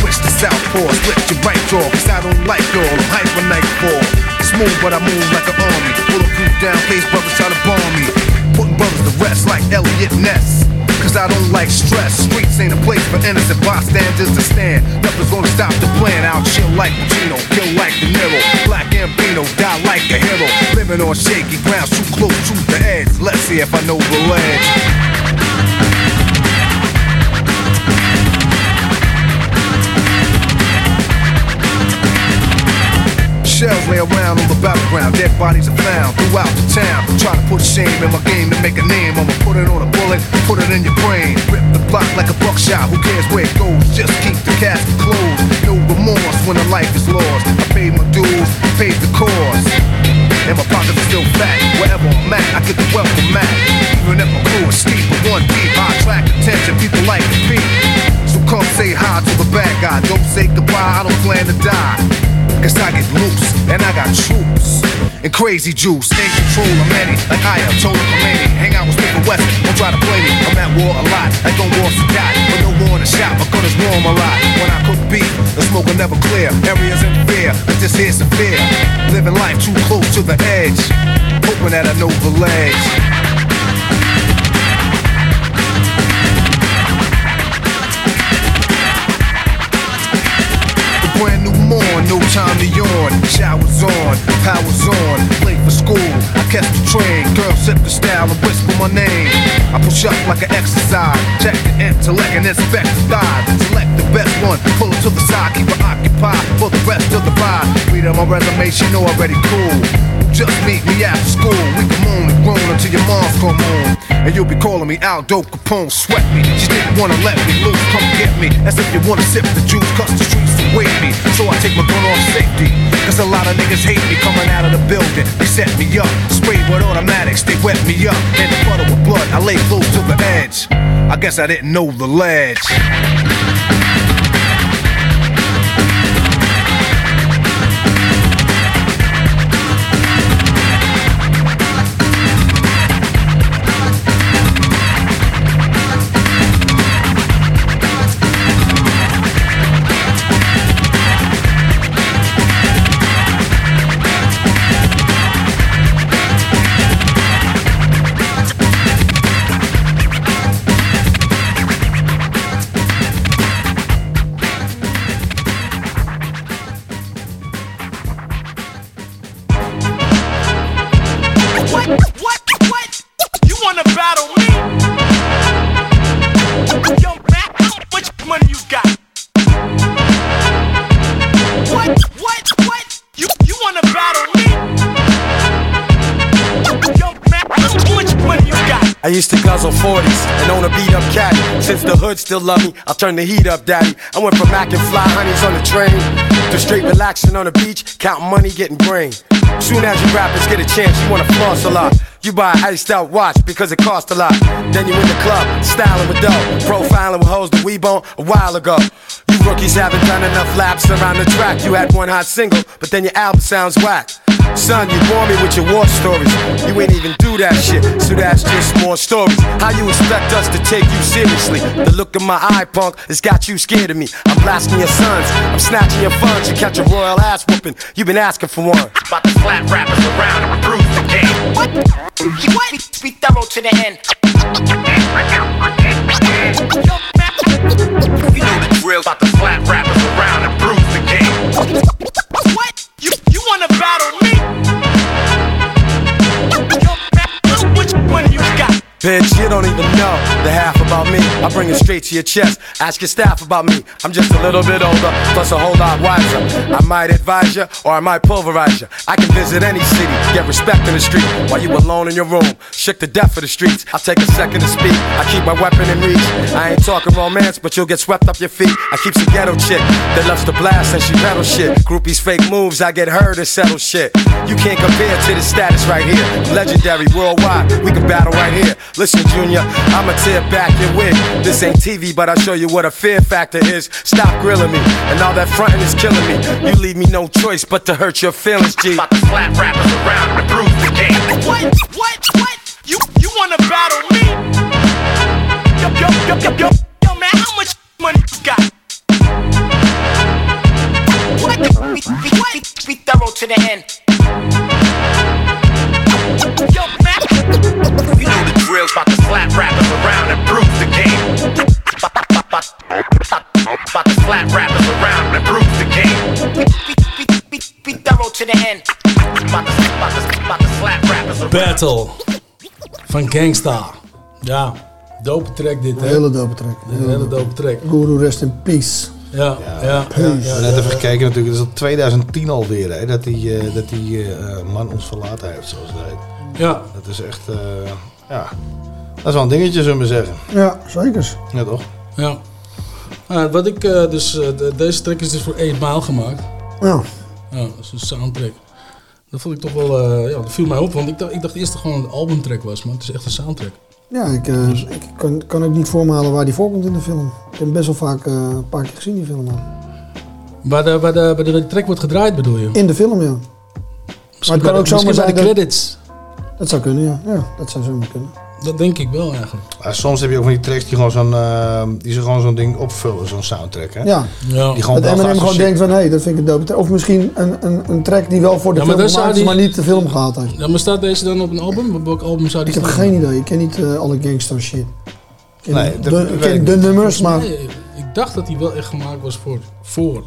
Southpaw, split your right jaw, cause I don't like y'all. I'm hyper nightfall. Smooth, but I move like an army. Bulletproof down, case brothers try to bomb me. Putting brothers to rest like Elliot Ness. Cause I don't like stress. Streets ain't a place for innocent bystanders to stand. Nothing's gonna stop the plan. I'll chill like Pacino, kill like De Niro. Black Gambino, die like a hero. Living on shaky ground, too close to the edge. Let's see if I know the ledge. Shells lay around on the battleground, dead bodies are found throughout the town. Try to put shame in my game to make a name. I'ma put it on a bullet, put it in your brain. Rip the block like a buckshot, who cares where it goes? Just keep the casket closed. No remorse when a life is lost. I paid my dues, paid the cost. And my pockets are still fat. Wherever I'm at, I get the welcome mat. Even if my crew is steep, but one deep, I attract attention. People like to beat. So come say hi to the bad guy. Don't say goodbye, I don't plan to die. Cause I get loose and I got troops and crazy juice. In control of many, like I am told Khomeini. Hang out with Smith Wesson, don't try to play me. I'm at war a lot, like on war Sadat. But no war in the shop, my gun is warm a lot. When I cook beef, the smoke will never clear. Areas in fear, but this here's severe. Living life too close to the edge. Hoping that I know the ledge. Morn, no time to yawn. Showers on, powers on, late for school. I catch the train, girl sip the style and whisper my name. I push up like an exercise, check the intellect and inspect the thighs. Select the best one, pull it to the side, keep it occupied for the rest of the ride. Read on my resume, she know already cool. Just meet me after school. We can moan and groan until your mom's come home. And you'll be calling me Aldo Capone, sweat me. She didn't wanna let me loose, come get me. As if you wanna sip the juice, cause the streets await me. So I take my gun off safety. Cause a lot of niggas hate me coming out of the building. They set me up, sprayed with automatics, they wet me up. In the puddle with blood, I lay close to the edge. I guess I didn't know the ledge. Hood still love me, I'll turn the heat up, daddy. I went from Mac and fly honeys on the train to straight relaxing on the beach, counting money, getting brain. Soon as you rappers get a chance, you wanna floss a lot. You buy an iced out watch because it cost a lot. Then you in the club, styling with dough, profiling with hoes that we bone a while ago. You rookies haven't done enough laps around the track. You had one hot single, but then your album sounds whack. Son, you bore me with your war stories. You ain't even do that shit, so that's just more stories. How you expect us to take you seriously? The look of my eye, punk, has got you scared of me. I'm blasting your sons, I'm snatching your funds. You catch a royal ass whooping, you've been asking for one. About to slap rappers around and improve the game. What? What? Be, be thorough to the end. You know the drill. About to slap rappers Bitch, you don't even know the half about me. I bring it straight to your chest. Ask your staff about me. I'm just a little bit older, plus a whole lot wiser. I might advise you, or I might pulverize you. I can visit any city, get respect in the street. While you alone in your room, shook to death for the streets. I'll take a second to speak. I keep my weapon in reach. I ain't talking romance, but you'll get swept up your feet. I keep some ghetto chick that loves to blast and she pedal shit. Groupies fake moves, I get her to settle shit. You can't compare to the status right here. Legendary worldwide, we can battle right here. Listen, Junior, I'ma tear back your wig. This ain't TV, but I'll show you what a fear factor is. Stop grilling me, and all that fronting is killing me. You leave me no choice but to hurt your feelings, G. About to slap rappers around and improve the game. What? What? What? You you wanna battle me? Yo yo yo yo yo yo man, how much money you got? What? Be, be, be, be thorough to the end. Yo man, you know the drill. About to slap rappers around and improve the game. About to slap rappers around and improve the game. Be, be, be, be, thorough to the end. About to, about to, about to slap rappers around. Battle van Gangsta. Ja, dope track dit, Een hè? hele dope track. Een hele dope track. Guru rest in peace. Ja, ja, ja. We hebben net even gekeken natuurlijk, het is al 2010 alweer hè, dat die, eh, dat die eh, man ons verlaten heeft, zoals het heet. Ja. Dat is echt, eh, ja, dat is wel een dingetje, zullen we zeggen. Ja, zeker. Ja, toch? Ja. Nou, wat ik eh, dus, eh, de- deze track is dus voor 8 Mile gemaakt. Ja. Ja, dat is een soundtrack. Dat vond ik toch wel, eh, ja, dat viel mij op, want ik dacht, ik dacht eerst dat het gewoon een albumtrack was, maar het is echt een soundtrack. Ja, ik, eh, ik kan, kan ook niet voor me halen waar die voorkomt in de film. Ik heb hem best wel vaak eh, een paar keer gezien, die film al. Waar de, waar, de, waar, de, track wordt gedraaid bedoel je? In de film, ja. Maar het kan ook de- zomaar bij de dat- credits. Dat zou kunnen, ja. ja. Dat zou zomaar kunnen. Dat denk ik wel eigenlijk. Maar soms heb je ook van die tracks die gewoon zo'n, eh, die ze gewoon zo'n ding opvullen, zo'n soundtrack, hè? Ja. Die dat gewoon Eminem wel gewoon denkt van, hé, dat vind ik een dope track. Of misschien een, een, een track die wel voor de Ja, film gemaakt is, die- maar niet de film gehad heeft. Ja, maar staat deze dan op een album? Op welk album zou die Ik heb geen idee. Ik ken niet eh, alle gangster shit. Ik ken, Nee, de, dat ik ken de nummers, maar... Nee, ik dacht dat hij wel echt gemaakt was voor. voor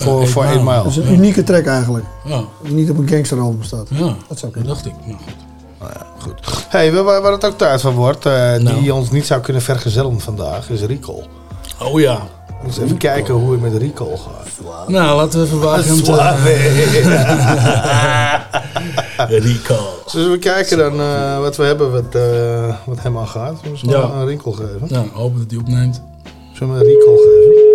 Voor- voor Eight Mile. Dat is een Ja. unieke track eigenlijk. Ja. Die niet op een gangsteralbum staat. Ja, dat zou dat kunnen. dacht ik. Nou, goed. goed. Hey, waar, waar het ook tijd van wordt, eh, Nou. die ons niet zou kunnen vergezellen vandaag, is Recall. Oh ja. Dus even kijken hoe het met Recall gaat. Nou, laten we even wagen hem te... Recall. Dus we kijken dan eh, wat we hebben wat, eh, wat hem aan gaat. Zullen we Ja. ja. een Recall geven? Nou, hopen dat hij opneemt. Zullen we een Recall geven?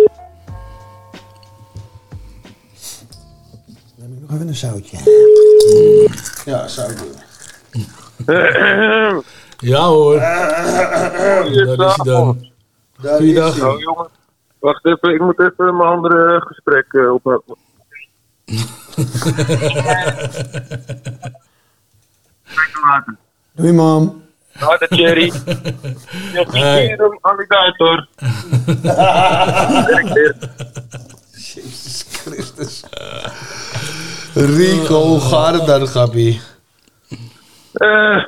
Nog even een zoutje. Ja, zou ik doen. Ja hoor. Daar is hij dan. Goeiedag. Oh, jongen. Wacht even, ik moet even mijn andere gesprek uh, ophouden. Doei, mam. Harde Thierry. Hey. Hey. alligator. Jezus Christus. Rico, hoe gaat het dan, Gappie? Eh,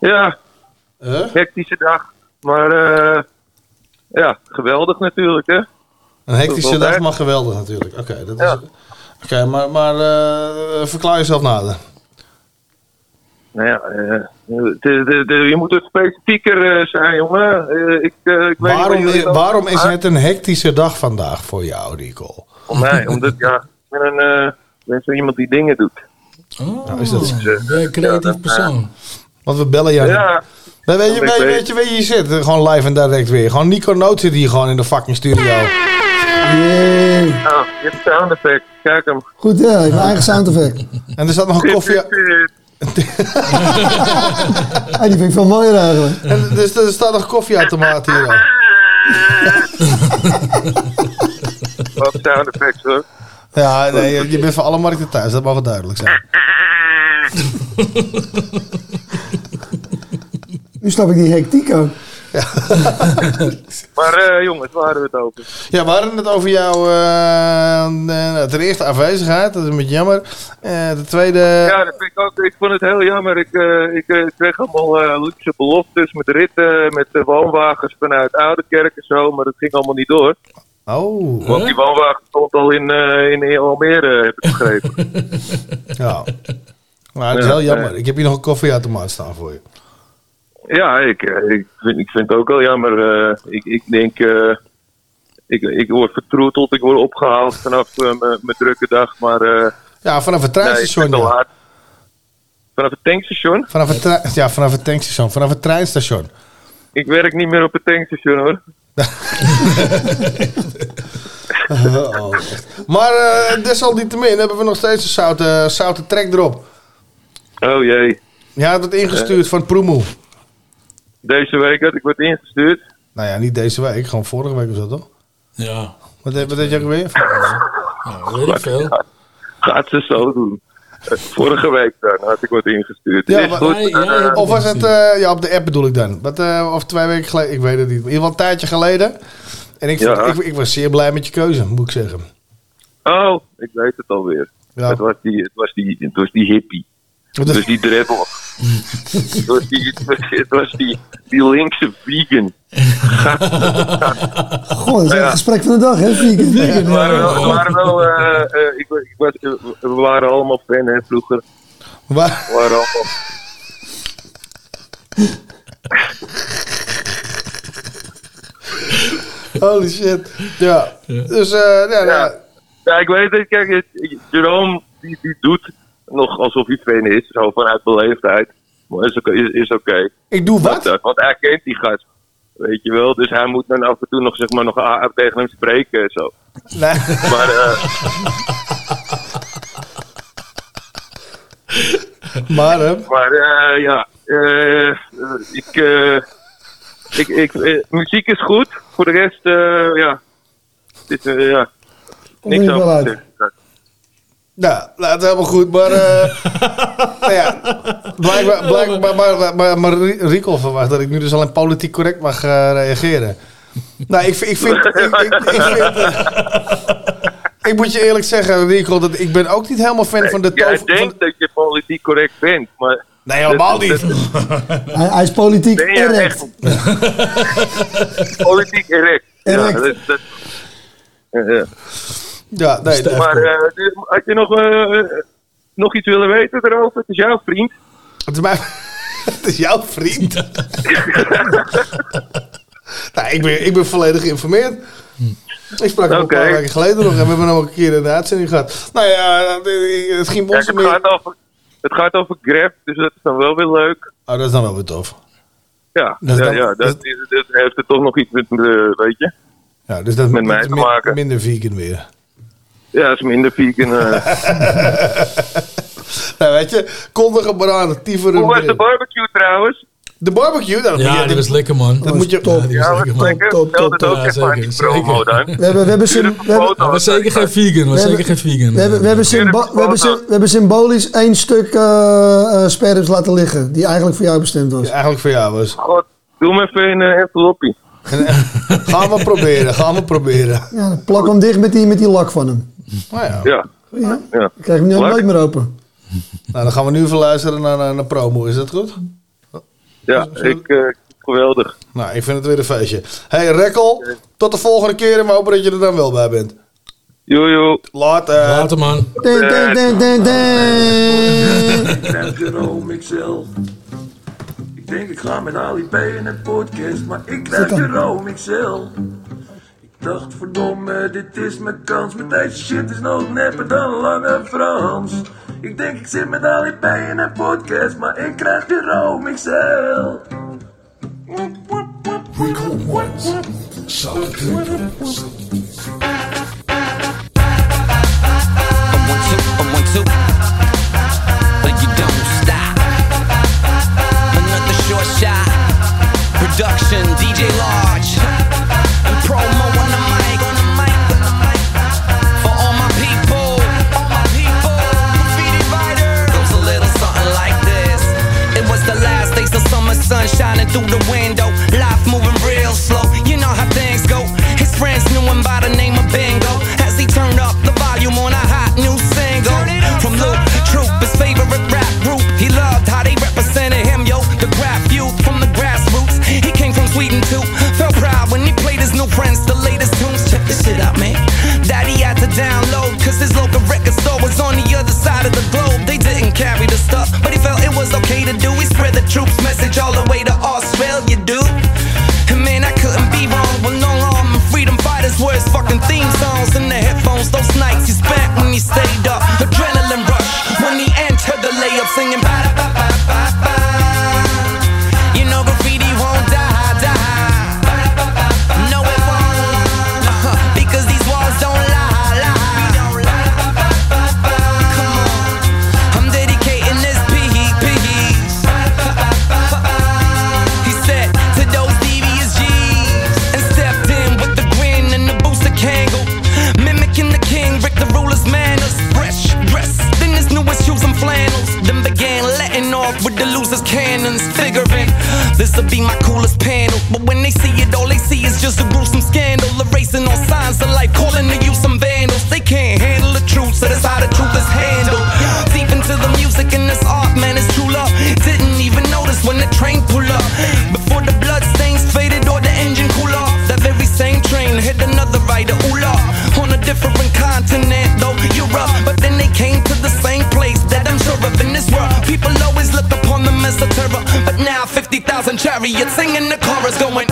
ja. Hectische dag. Maar eh, ja, geweldig natuurlijk, hè? Een hectische is dag, maar geweldig natuurlijk. Oké, dat is. Ja. Oké, maar, maar eh, verklaar jezelf nader. Nou ja, eh, de, de, de, je moet het specifieker eh, zijn, jongen. Eh, ik, eh, ik weet Waarom, jullie i- dan- waarom is het een hectische dag vandaag voor jou, Rico? Voor mij, omdat ja, ik ben, een, eh, ben zo iemand die dingen doet. Oh, Nou, is dat een creatief persoon? Want we bellen jou. Ja. Nee, weet, je, weet, je, weet- weet je waar je zit? Gewoon live en direct weer. Gewoon Nico Noot zit hier gewoon in de fucking studio. Oh, je hebt sound effect. Kijk hem. Goed, ja, ik heb eigen sound effect. En er staat nog een koffie... Ah, die vind ik veel mooier eigenlijk. En dus er staat nog een koffieautomaat hier. Wat sound effects hoor. Ja, nee, je- je bent voor alle markten thuis. Dat mag wel duidelijk zijn. Nu snap ik die hectiek ook. Maar eh, jongens, waar hadden we het over? Ja, we hadden het over jouw... eh, eh, ten eerste afwezigheid. Dat is een beetje jammer. Eh de tweede... Ja, dat vind ik ook. Ik vond het heel jammer. Ik, eh, ik kreeg allemaal luxe beloftes met ritten, met woonwagens vanuit Oudekerk en zo, maar dat ging allemaal niet door. Oh. Want die woonwagen stond al in, eh, in Almere, heb ik begrepen. Ja. Maar het is heel jammer. eh. Ik heb hier nog een koffieautomaat staan voor je. ja, ik, eh, ik, vind, ik vind het ook wel jammer. ik, ik denk, ik, ik word vertroeteld, ik word opgehaald vanaf mijn drukke dag, maar... Ja, vanaf het nee, treinstation. ja. laat. Vanaf het tankstation? Vanaf het, ja, vanaf het tankstation. Vanaf het treinstation. Ik werk niet meer op het tankstation hoor. Oh, maar eh, desalniettemin hebben we nog steeds een zoute, zoute trek erop. Oh jee. Ja, het wordt ingestuurd van Proemoe. Deze week had ik wat ingestuurd. Nou ja, niet deze week. Gewoon vorige week of zo, toch? Ja. Wat, heb- wat heb jij weer? Nou, weet ik veel. Gaat ze zo doen. Vorige week dan had ik wat ingestuurd. Ja, Is maar- goed. Jij- jij Eh, Of was het eh, ja, op de app bedoel ik dan? Wat, eh, of twee weken geleden? Ik weet het niet. In ieder geval een tijdje geleden. En ik, vond- Ja. ik, ik was zeer blij met je keuze, moet ik zeggen. Oh, ik weet het alweer. Ja. Het, was die, het, was die, het was die hippie. Het was die dreadlock. het was die, het was, het was die, die linkse vegan. Goh, dat is Ja. een gesprek van de dag, hè? Vegan. We waren wel, we waren wel eh, eh, ik, wa- ik was, eh, we waren allemaal fan hè, vroeger. Waar? We waren allemaal... Holy shit. Ja. Dus, eh ja, Ja. ja. Ja, ik weet het. Kijk, Jerome die, die doet nog alsof hij fan is, zo vanuit beleefdheid. Maar is, oké- is, is oké. Ik doe wat? Dat, want hij kent die gast. Weet je wel, dus hij moet dan af en toe nog, zeg maar, nog tegen hem spreken en zo. Nee. Maar, eh, Maar, hè? maar eh, ja, eh, eh, ik, eh, ik, ik, eh, muziek is goed. Voor de rest, eh, ja, eh, ja, niks over. Nou, laat helemaal goed. Maar, eh nou ja, blijkbaar, blijkbaar maar, maar, maar, maar Rico verwacht dat ik nu dus al in politiek correct mag eh, reageren. Nou, ik, vind- ik vind... Ik, ik, ik, vind ik moet je eerlijk zeggen, Rico, dat ik ben ook niet helemaal fan van de Jij tof... denkt dat je politiek correct bent, maar... Nee, helemaal niet. Hij, hij is politiek echt politiek erect? Ja, dat, ja, nee. Maar eh, had je nog, eh, nog iets willen weten erover? Het is jouw vriend. Het is, mijn, het is jouw vriend. nou, ik ben, ik ben volledig geïnformeerd. Ik sprak hem een paar weken geleden nog en we hebben hem ook een keer in de uitzending gehad. Nou ja, het ging Ja, ons het, meer... gaat over, het gaat over Grab, dus dat is dan wel weer leuk. Oh, dat is dan wel weer tof. Ja, Dat is ja, dan- ja dat, is, dat heeft er toch nog iets met, eh, weet je? Ja, dus dat Met mij dat te maken. minder vegan weer. Ja, dat is minder vegan. eh. nou, weet je, kondig hem maar aan. Het tieveren Hoe was de barbecue trouwens? De barbecue? Nou, Ja, die was lekker, man. Dat moet je... Top. Ja, die was Ja, lekker, man. lekker. top, top, het ook top. Ja, die zeker, promo zeker. dan. We hebben, we hebben, sym- we hebben, Dat was zeker geen vegan. was zeker geen vegan. we hebben, we hebben, symbo- we hebben, we hebben symbolisch één stuk eh eh, sperrips laten liggen. Die eigenlijk voor jou bestemd was. Die eigenlijk voor jou was. God, doe me even een uh, enveloppie. Gaan we proberen, gaan we proberen. Ja, plak hem dicht met die, met die lak van hem. Nou ja. Ja. Ja. ja. Dan krijg hem Lak? nooit meer open. Nou, dan gaan we nu even luisteren naar, naar, naar promo. Is dat goed? Ja, ik, eh, geweldig. Nou, ik vind het weer een feestje. Hey, Rekkel, tot de volgende keer en we hopen dat je er dan wel bij bent. Jojo. Later. Later, man. Ik Jerome XL. Ik denk ik ga met Ali P in een podcast, maar ik ben Jerome XL. Ik dacht verdomme, dit is mijn kans, maar deze shit is nog nepper dan Lange Frans. Ik denk ik zit met Ali B in een podcast, maar ik krijg de Room XL. Rico Ones. Shout out to through the window. Life moving real slow. You know how things go. His friends knew him by the name of Bingo. As he turned up the volume on a hot new single. From Luke Troop, his favorite rap group. He loved how they represented him, yo. The craft youth from the grassroots. He came from Sweden too. Felt proud when he played his new friends the latest tunes. Check this shit out, man. Daddy had to download, cause his local record store was on the other side of the globe. They didn't carry the stuff, but he felt it was okay to do. He spread the troops message be my coolest panel. But when they see it, all they see is just a gruesome scandal, erasing all signs of life, calling the youth some 50,000 chariots singing the chorus going.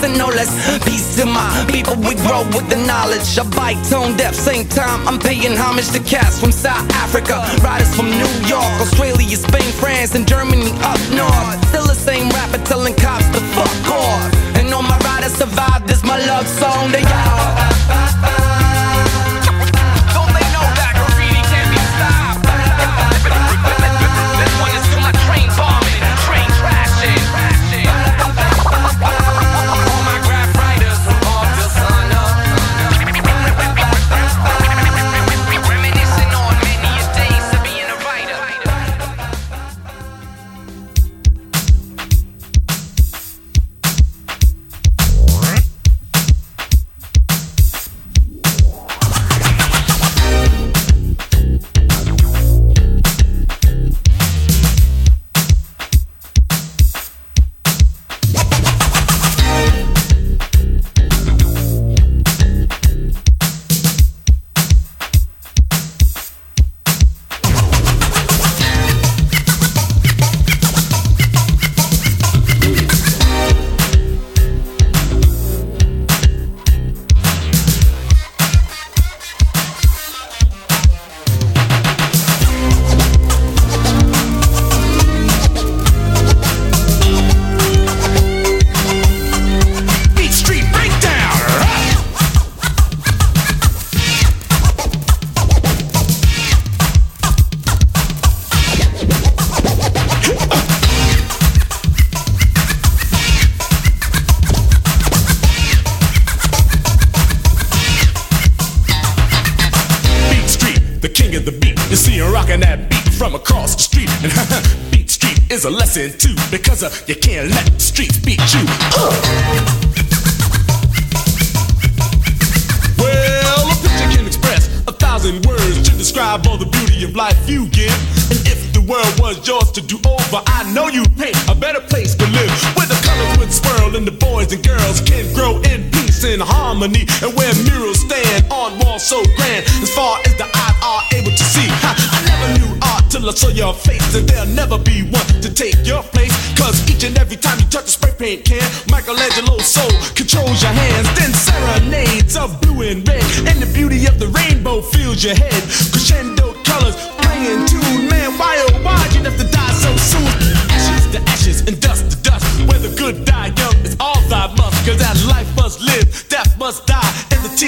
Percent no less. Peace to my people, we grow with the knowledge. I bite tone deaf, same time. I'm paying homage to cats from South Africa, riders from New York, Australia, Spain, France, and Germany up north. Still the same rapper telling cops to fuck off. And all my riders survived. This my love song to y'all.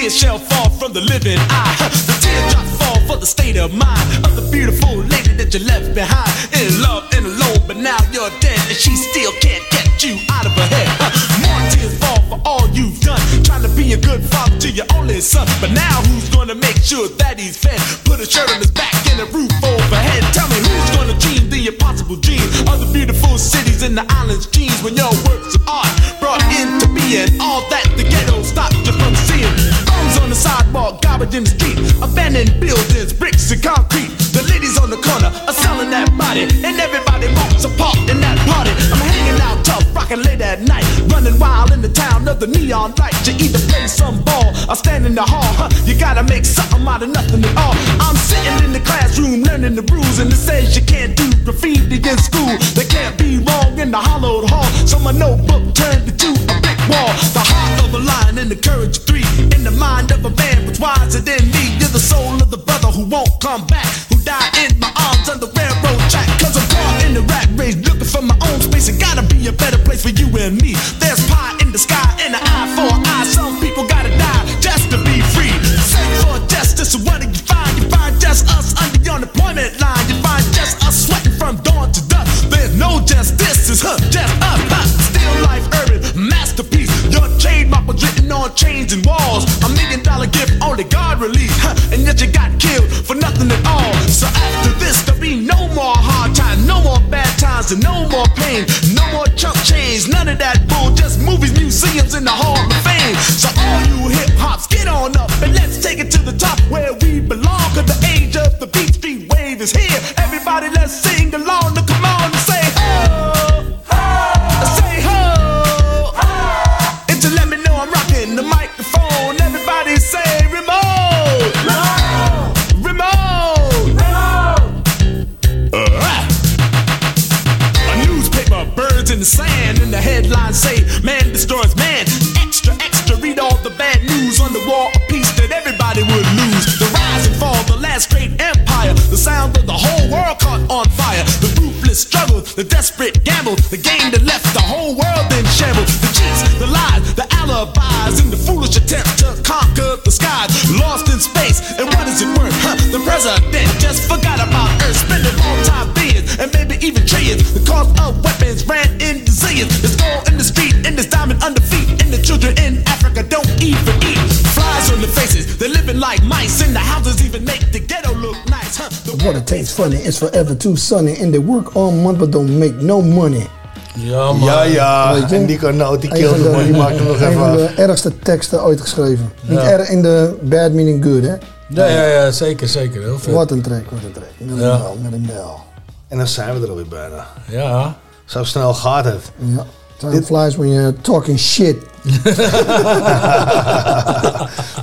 Tears shall fall from the living eye. The teardrops fall for the state of mind of the beautiful lady that you left behind. In love and alone, but now you're dead, and she still can't get you out of her head. More tears fall for all you've done, trying to be a good father to your only son. But now who's gonna make sure that he's fed? Put a shirt on his back and a roof overhead. Tell me who's gonna dream the impossible dream of the beautiful cities and the islands' dreams when your works of art brought into being all that the street, abandoned buildings, bricks and concrete. The ladies on the corner are selling that body, and everybody wants a part in that party. I'm hanging out tough, rocking late at night, running wild in the town of the neon light. You either play some ball or stand in the hall. Huh? You gotta make something out of nothing at all. I'm sitting in the classroom learning the rules, and it says you can't do graffiti in school. They can't be wrong in the hollowed hall. So my notebook turned into a brick wall. The heart of a lion and the courage of three. The mind of a man was wiser than me. You're the soul of the brother who won't come back. Who died in my arms on the railroad track. Cause I'm caught in the rat race looking for my own space. It gotta be a better place for you and me. Chains and walls. A million dollar gift only God released. Huh, and yet you got killed for nothing at all. So after this, there'll be no more hard times, no more bad times, and no more pain. No more chump change, none of that bull. Just movies, museums, and the Hall of Fame. So all you hip hops, get on up and let's take it to the top where we belong. Cause the age of the beat street wave is here. Everybody, let's sing along. Sound of the whole world caught on fire. The ruthless struggle, the desperate gamble, the game that left the whole world in shambles. The cheats, the lies, the alibis, and the foolish attempt to conquer the skies. Lost in space, and what is it worth? Huh? The president just forgot about Earth, spending all time billions and maybe even trillions. The cost of weapons ran into zillions. There's gold in the street, and there's diamond under feet, and the children in Africa don't even eat. Flies on the faces, they're living like mice, and the houses even make it tastes funny, it's forever too sunny. And they work all month but don't make no money. Ja, man. Ja, ja. Weet je? En Nico Noot, die kilde de- hem, die maakte hem nog Een even van de ergste teksten ooit geschreven. Niet erg in de bad meaning good, hè? Ja, ja, ja, zeker, zeker. Heel vet. Wat een track, wat een track. Met een Ja. bel, met een bel. En dan zijn we er alweer bijna. Ja. Zo snel gaat het. Ja. Time flies when you're talking shit.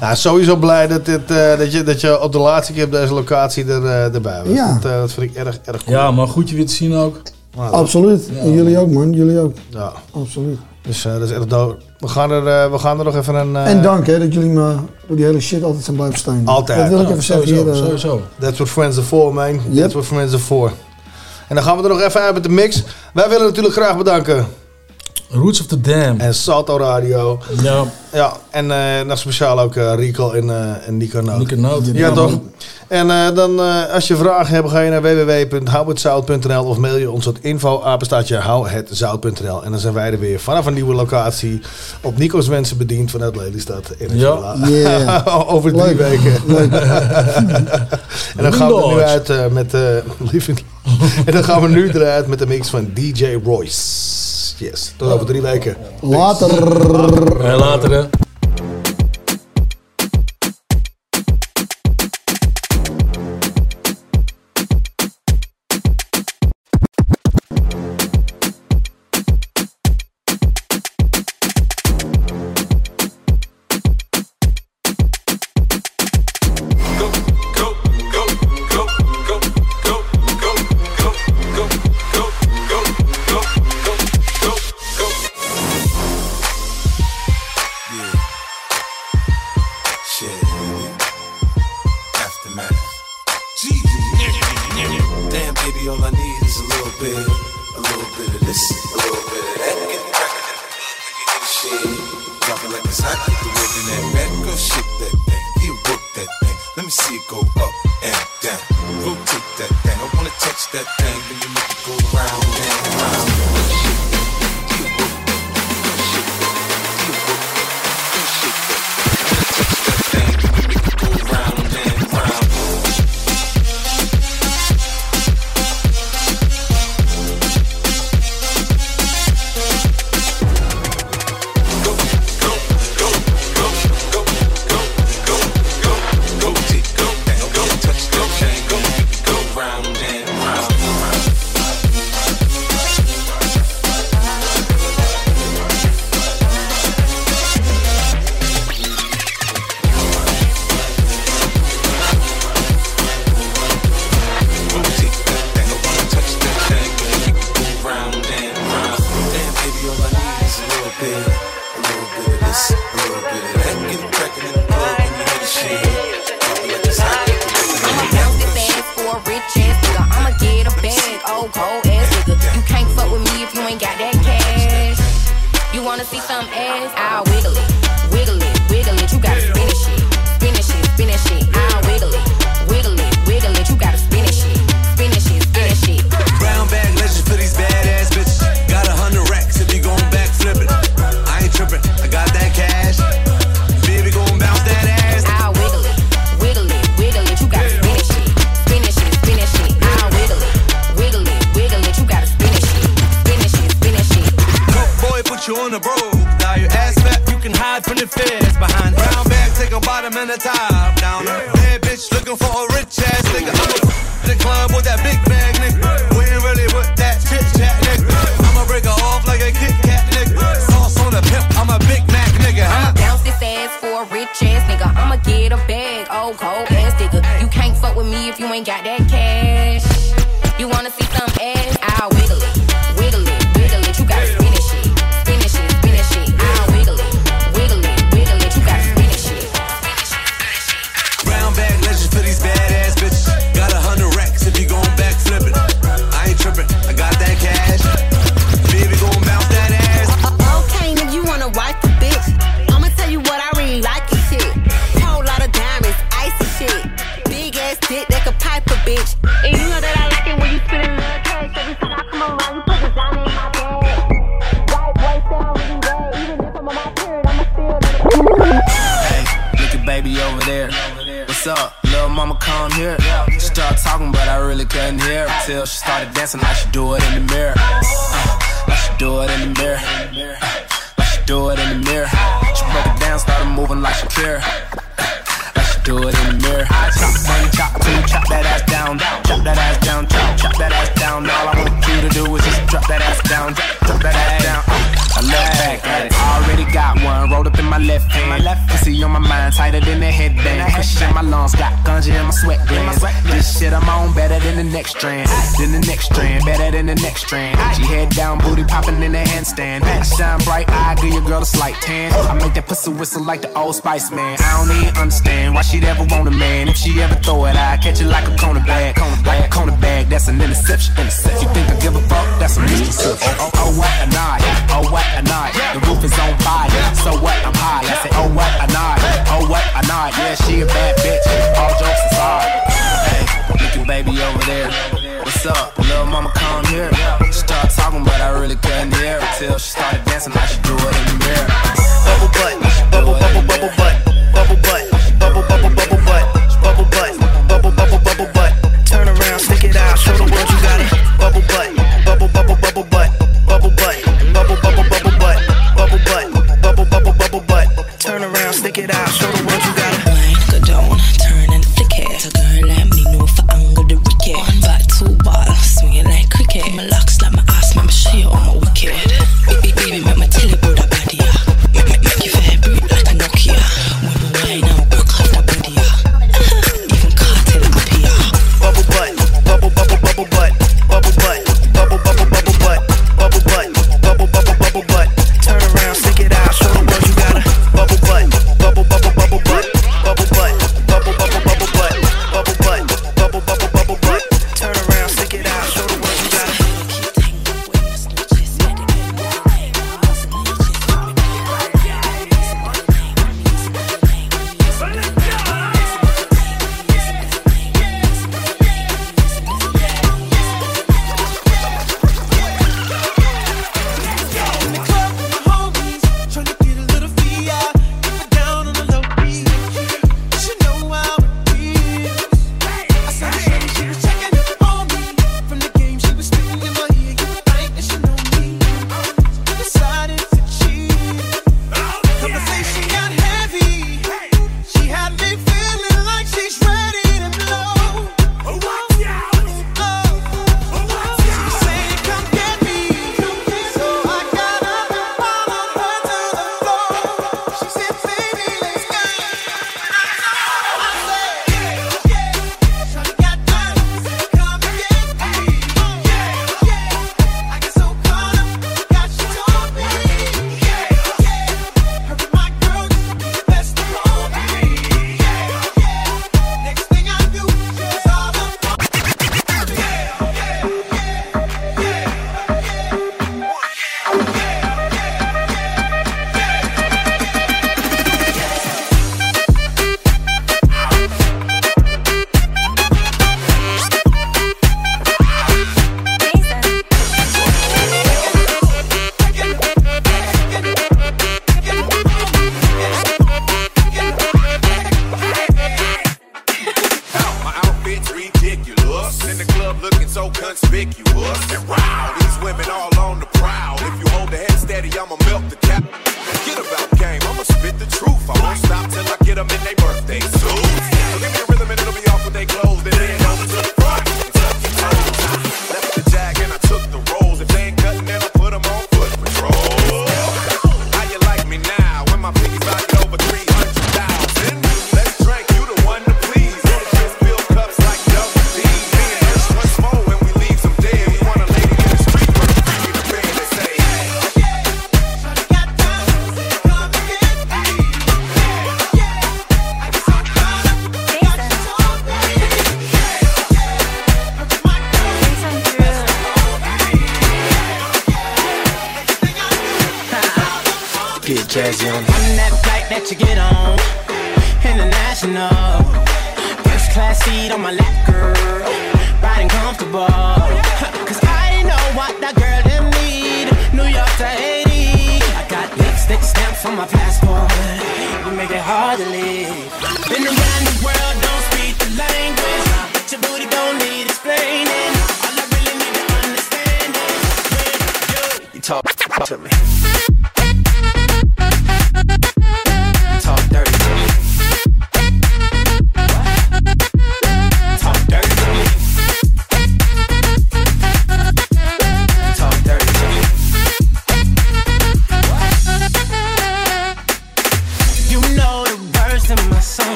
nou, sowieso blij dat, dit, eh, dat, je, dat je op de laatste keer op deze locatie er, eh, erbij was. Ja. Dat, eh, dat vind ik erg, erg goed. Ja, maar goed je weer te zien ook. Nou, Absoluut. En jullie ook, man. Jullie ook. Ja. Absoluut. Dus eh, dat is echt dood. We gaan er, eh, we gaan er nog even een... eh, En dank, hè, dat jullie me door die hele shit altijd zijn blijven steunen. Altijd. Dat wil ik even zeggen hier. That's what friends are for, man. That's what friends are for. En dan gaan we er nog even uit met de mix. Wij willen natuurlijk graag bedanken. Roots of the Dam. En Salto Radio. Ja. Ja, en uh, speciaal ook eh, Rico en, uh, eh, en Nico Noot. Nico Ja, toch? En dan, als je vragen hebt, ga je naar www.houhetzout.nl of mail je ons op info houhetzout.nl. En dan zijn wij er weer vanaf een nieuwe locatie op Nico's wensen bediend vanuit Lelystad. In ja. Yeah. Over drie weken. En dan gaan we nu uit met... en dan gaan we nu eruit met de mix van DJ Royce. Yes, tot over drie weken. Later. Later, hè. Spice Man.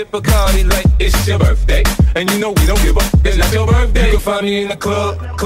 sip like it's your birthday. And you know we don't give up, it's not your birthday. You can find me in the club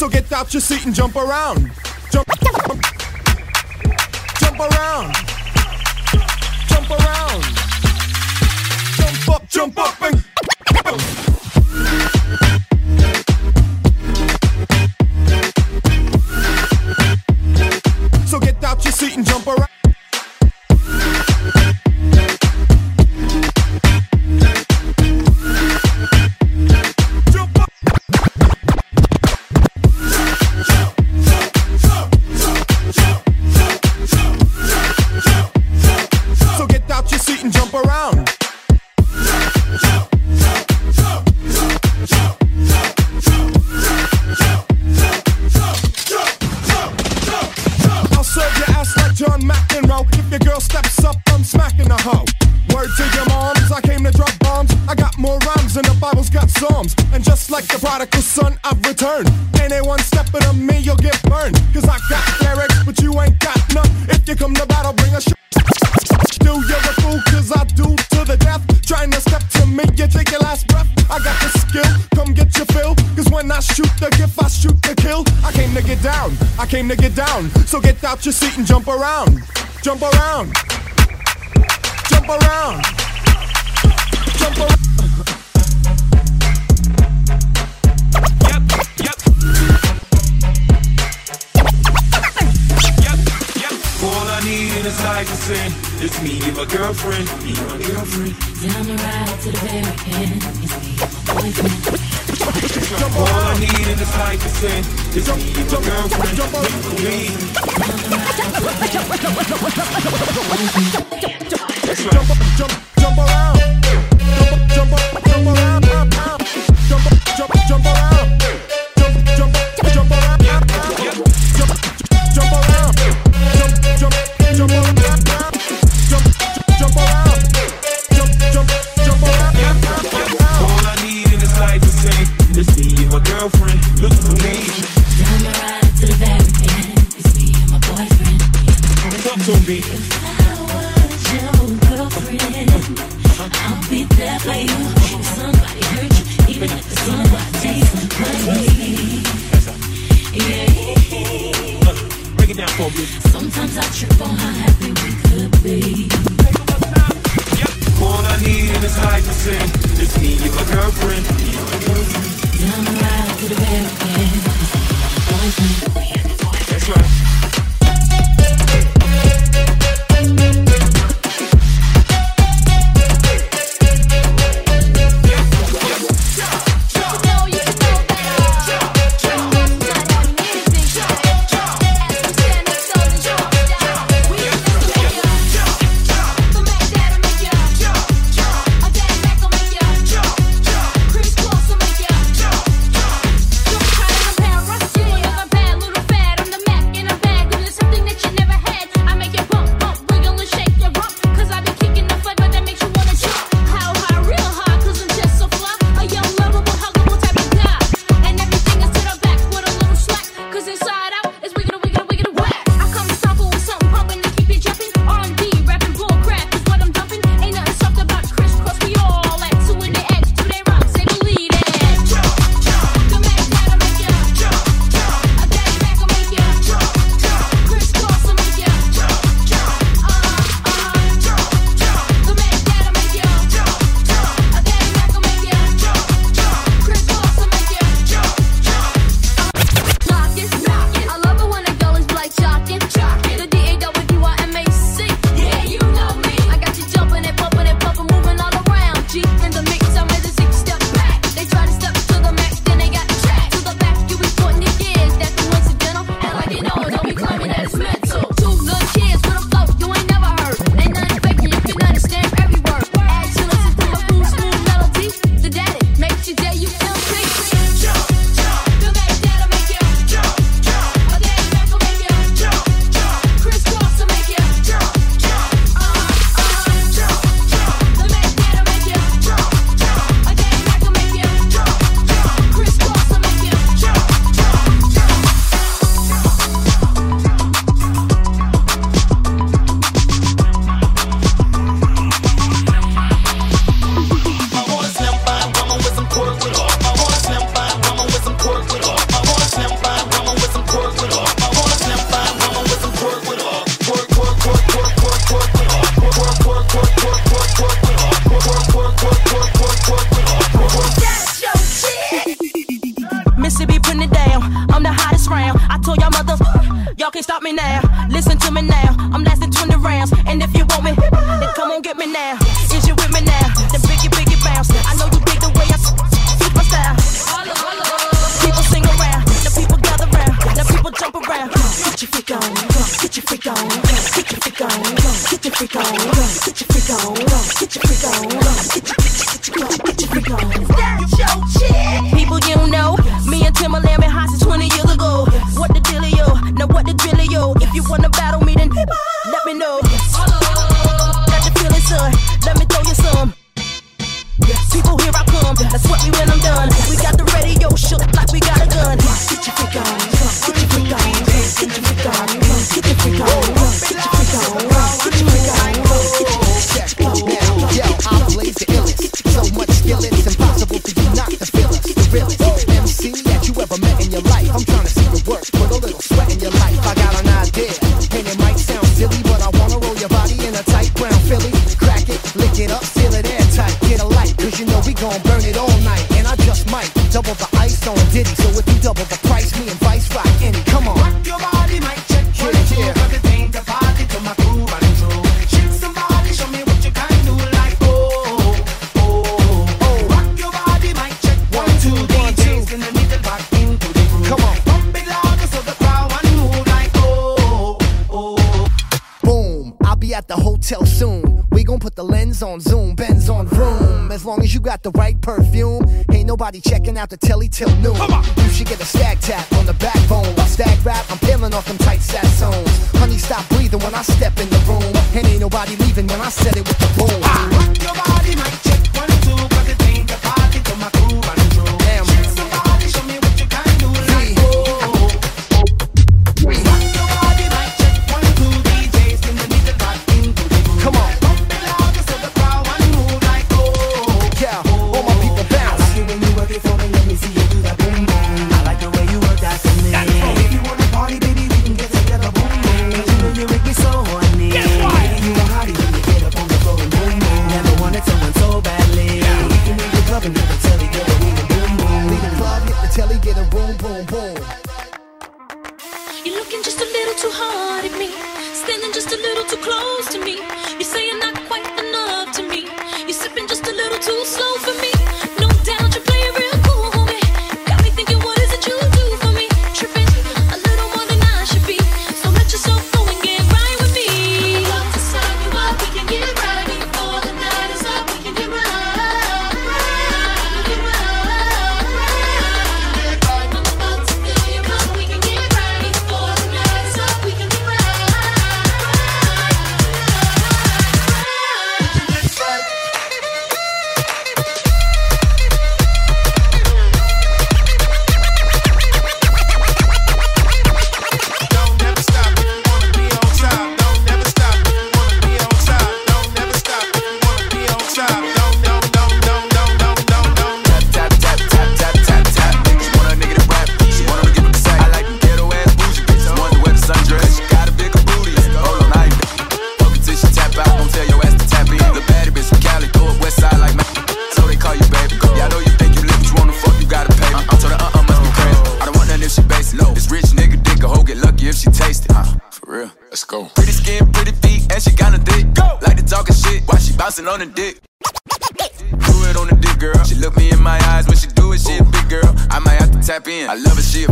So get out your seat and jump around. Jump, jump, jump around.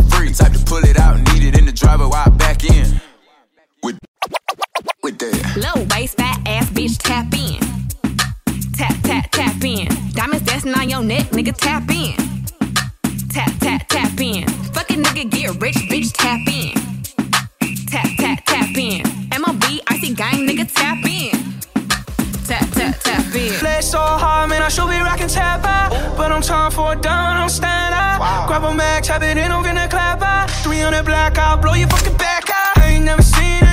get free. Type to pull it out, need it in the driver while I back in. With, with that. Low waist, fat ass bitch, tap in. Tap, tap, tap in. Diamonds dancing on your neck, nigga, tap in. Tap, tap, tap in. Fucking nigga, get rich, bitch, tap in. Tap, tap, tap in fear. Flex so hard, man, I should be rocking tap out. But I'm time for a down, I'm stand out. Wow. Grab a mag, tap it in, I'm gonna clap out. 300 black, I'll blow your fucking back out. I ain't never seen it.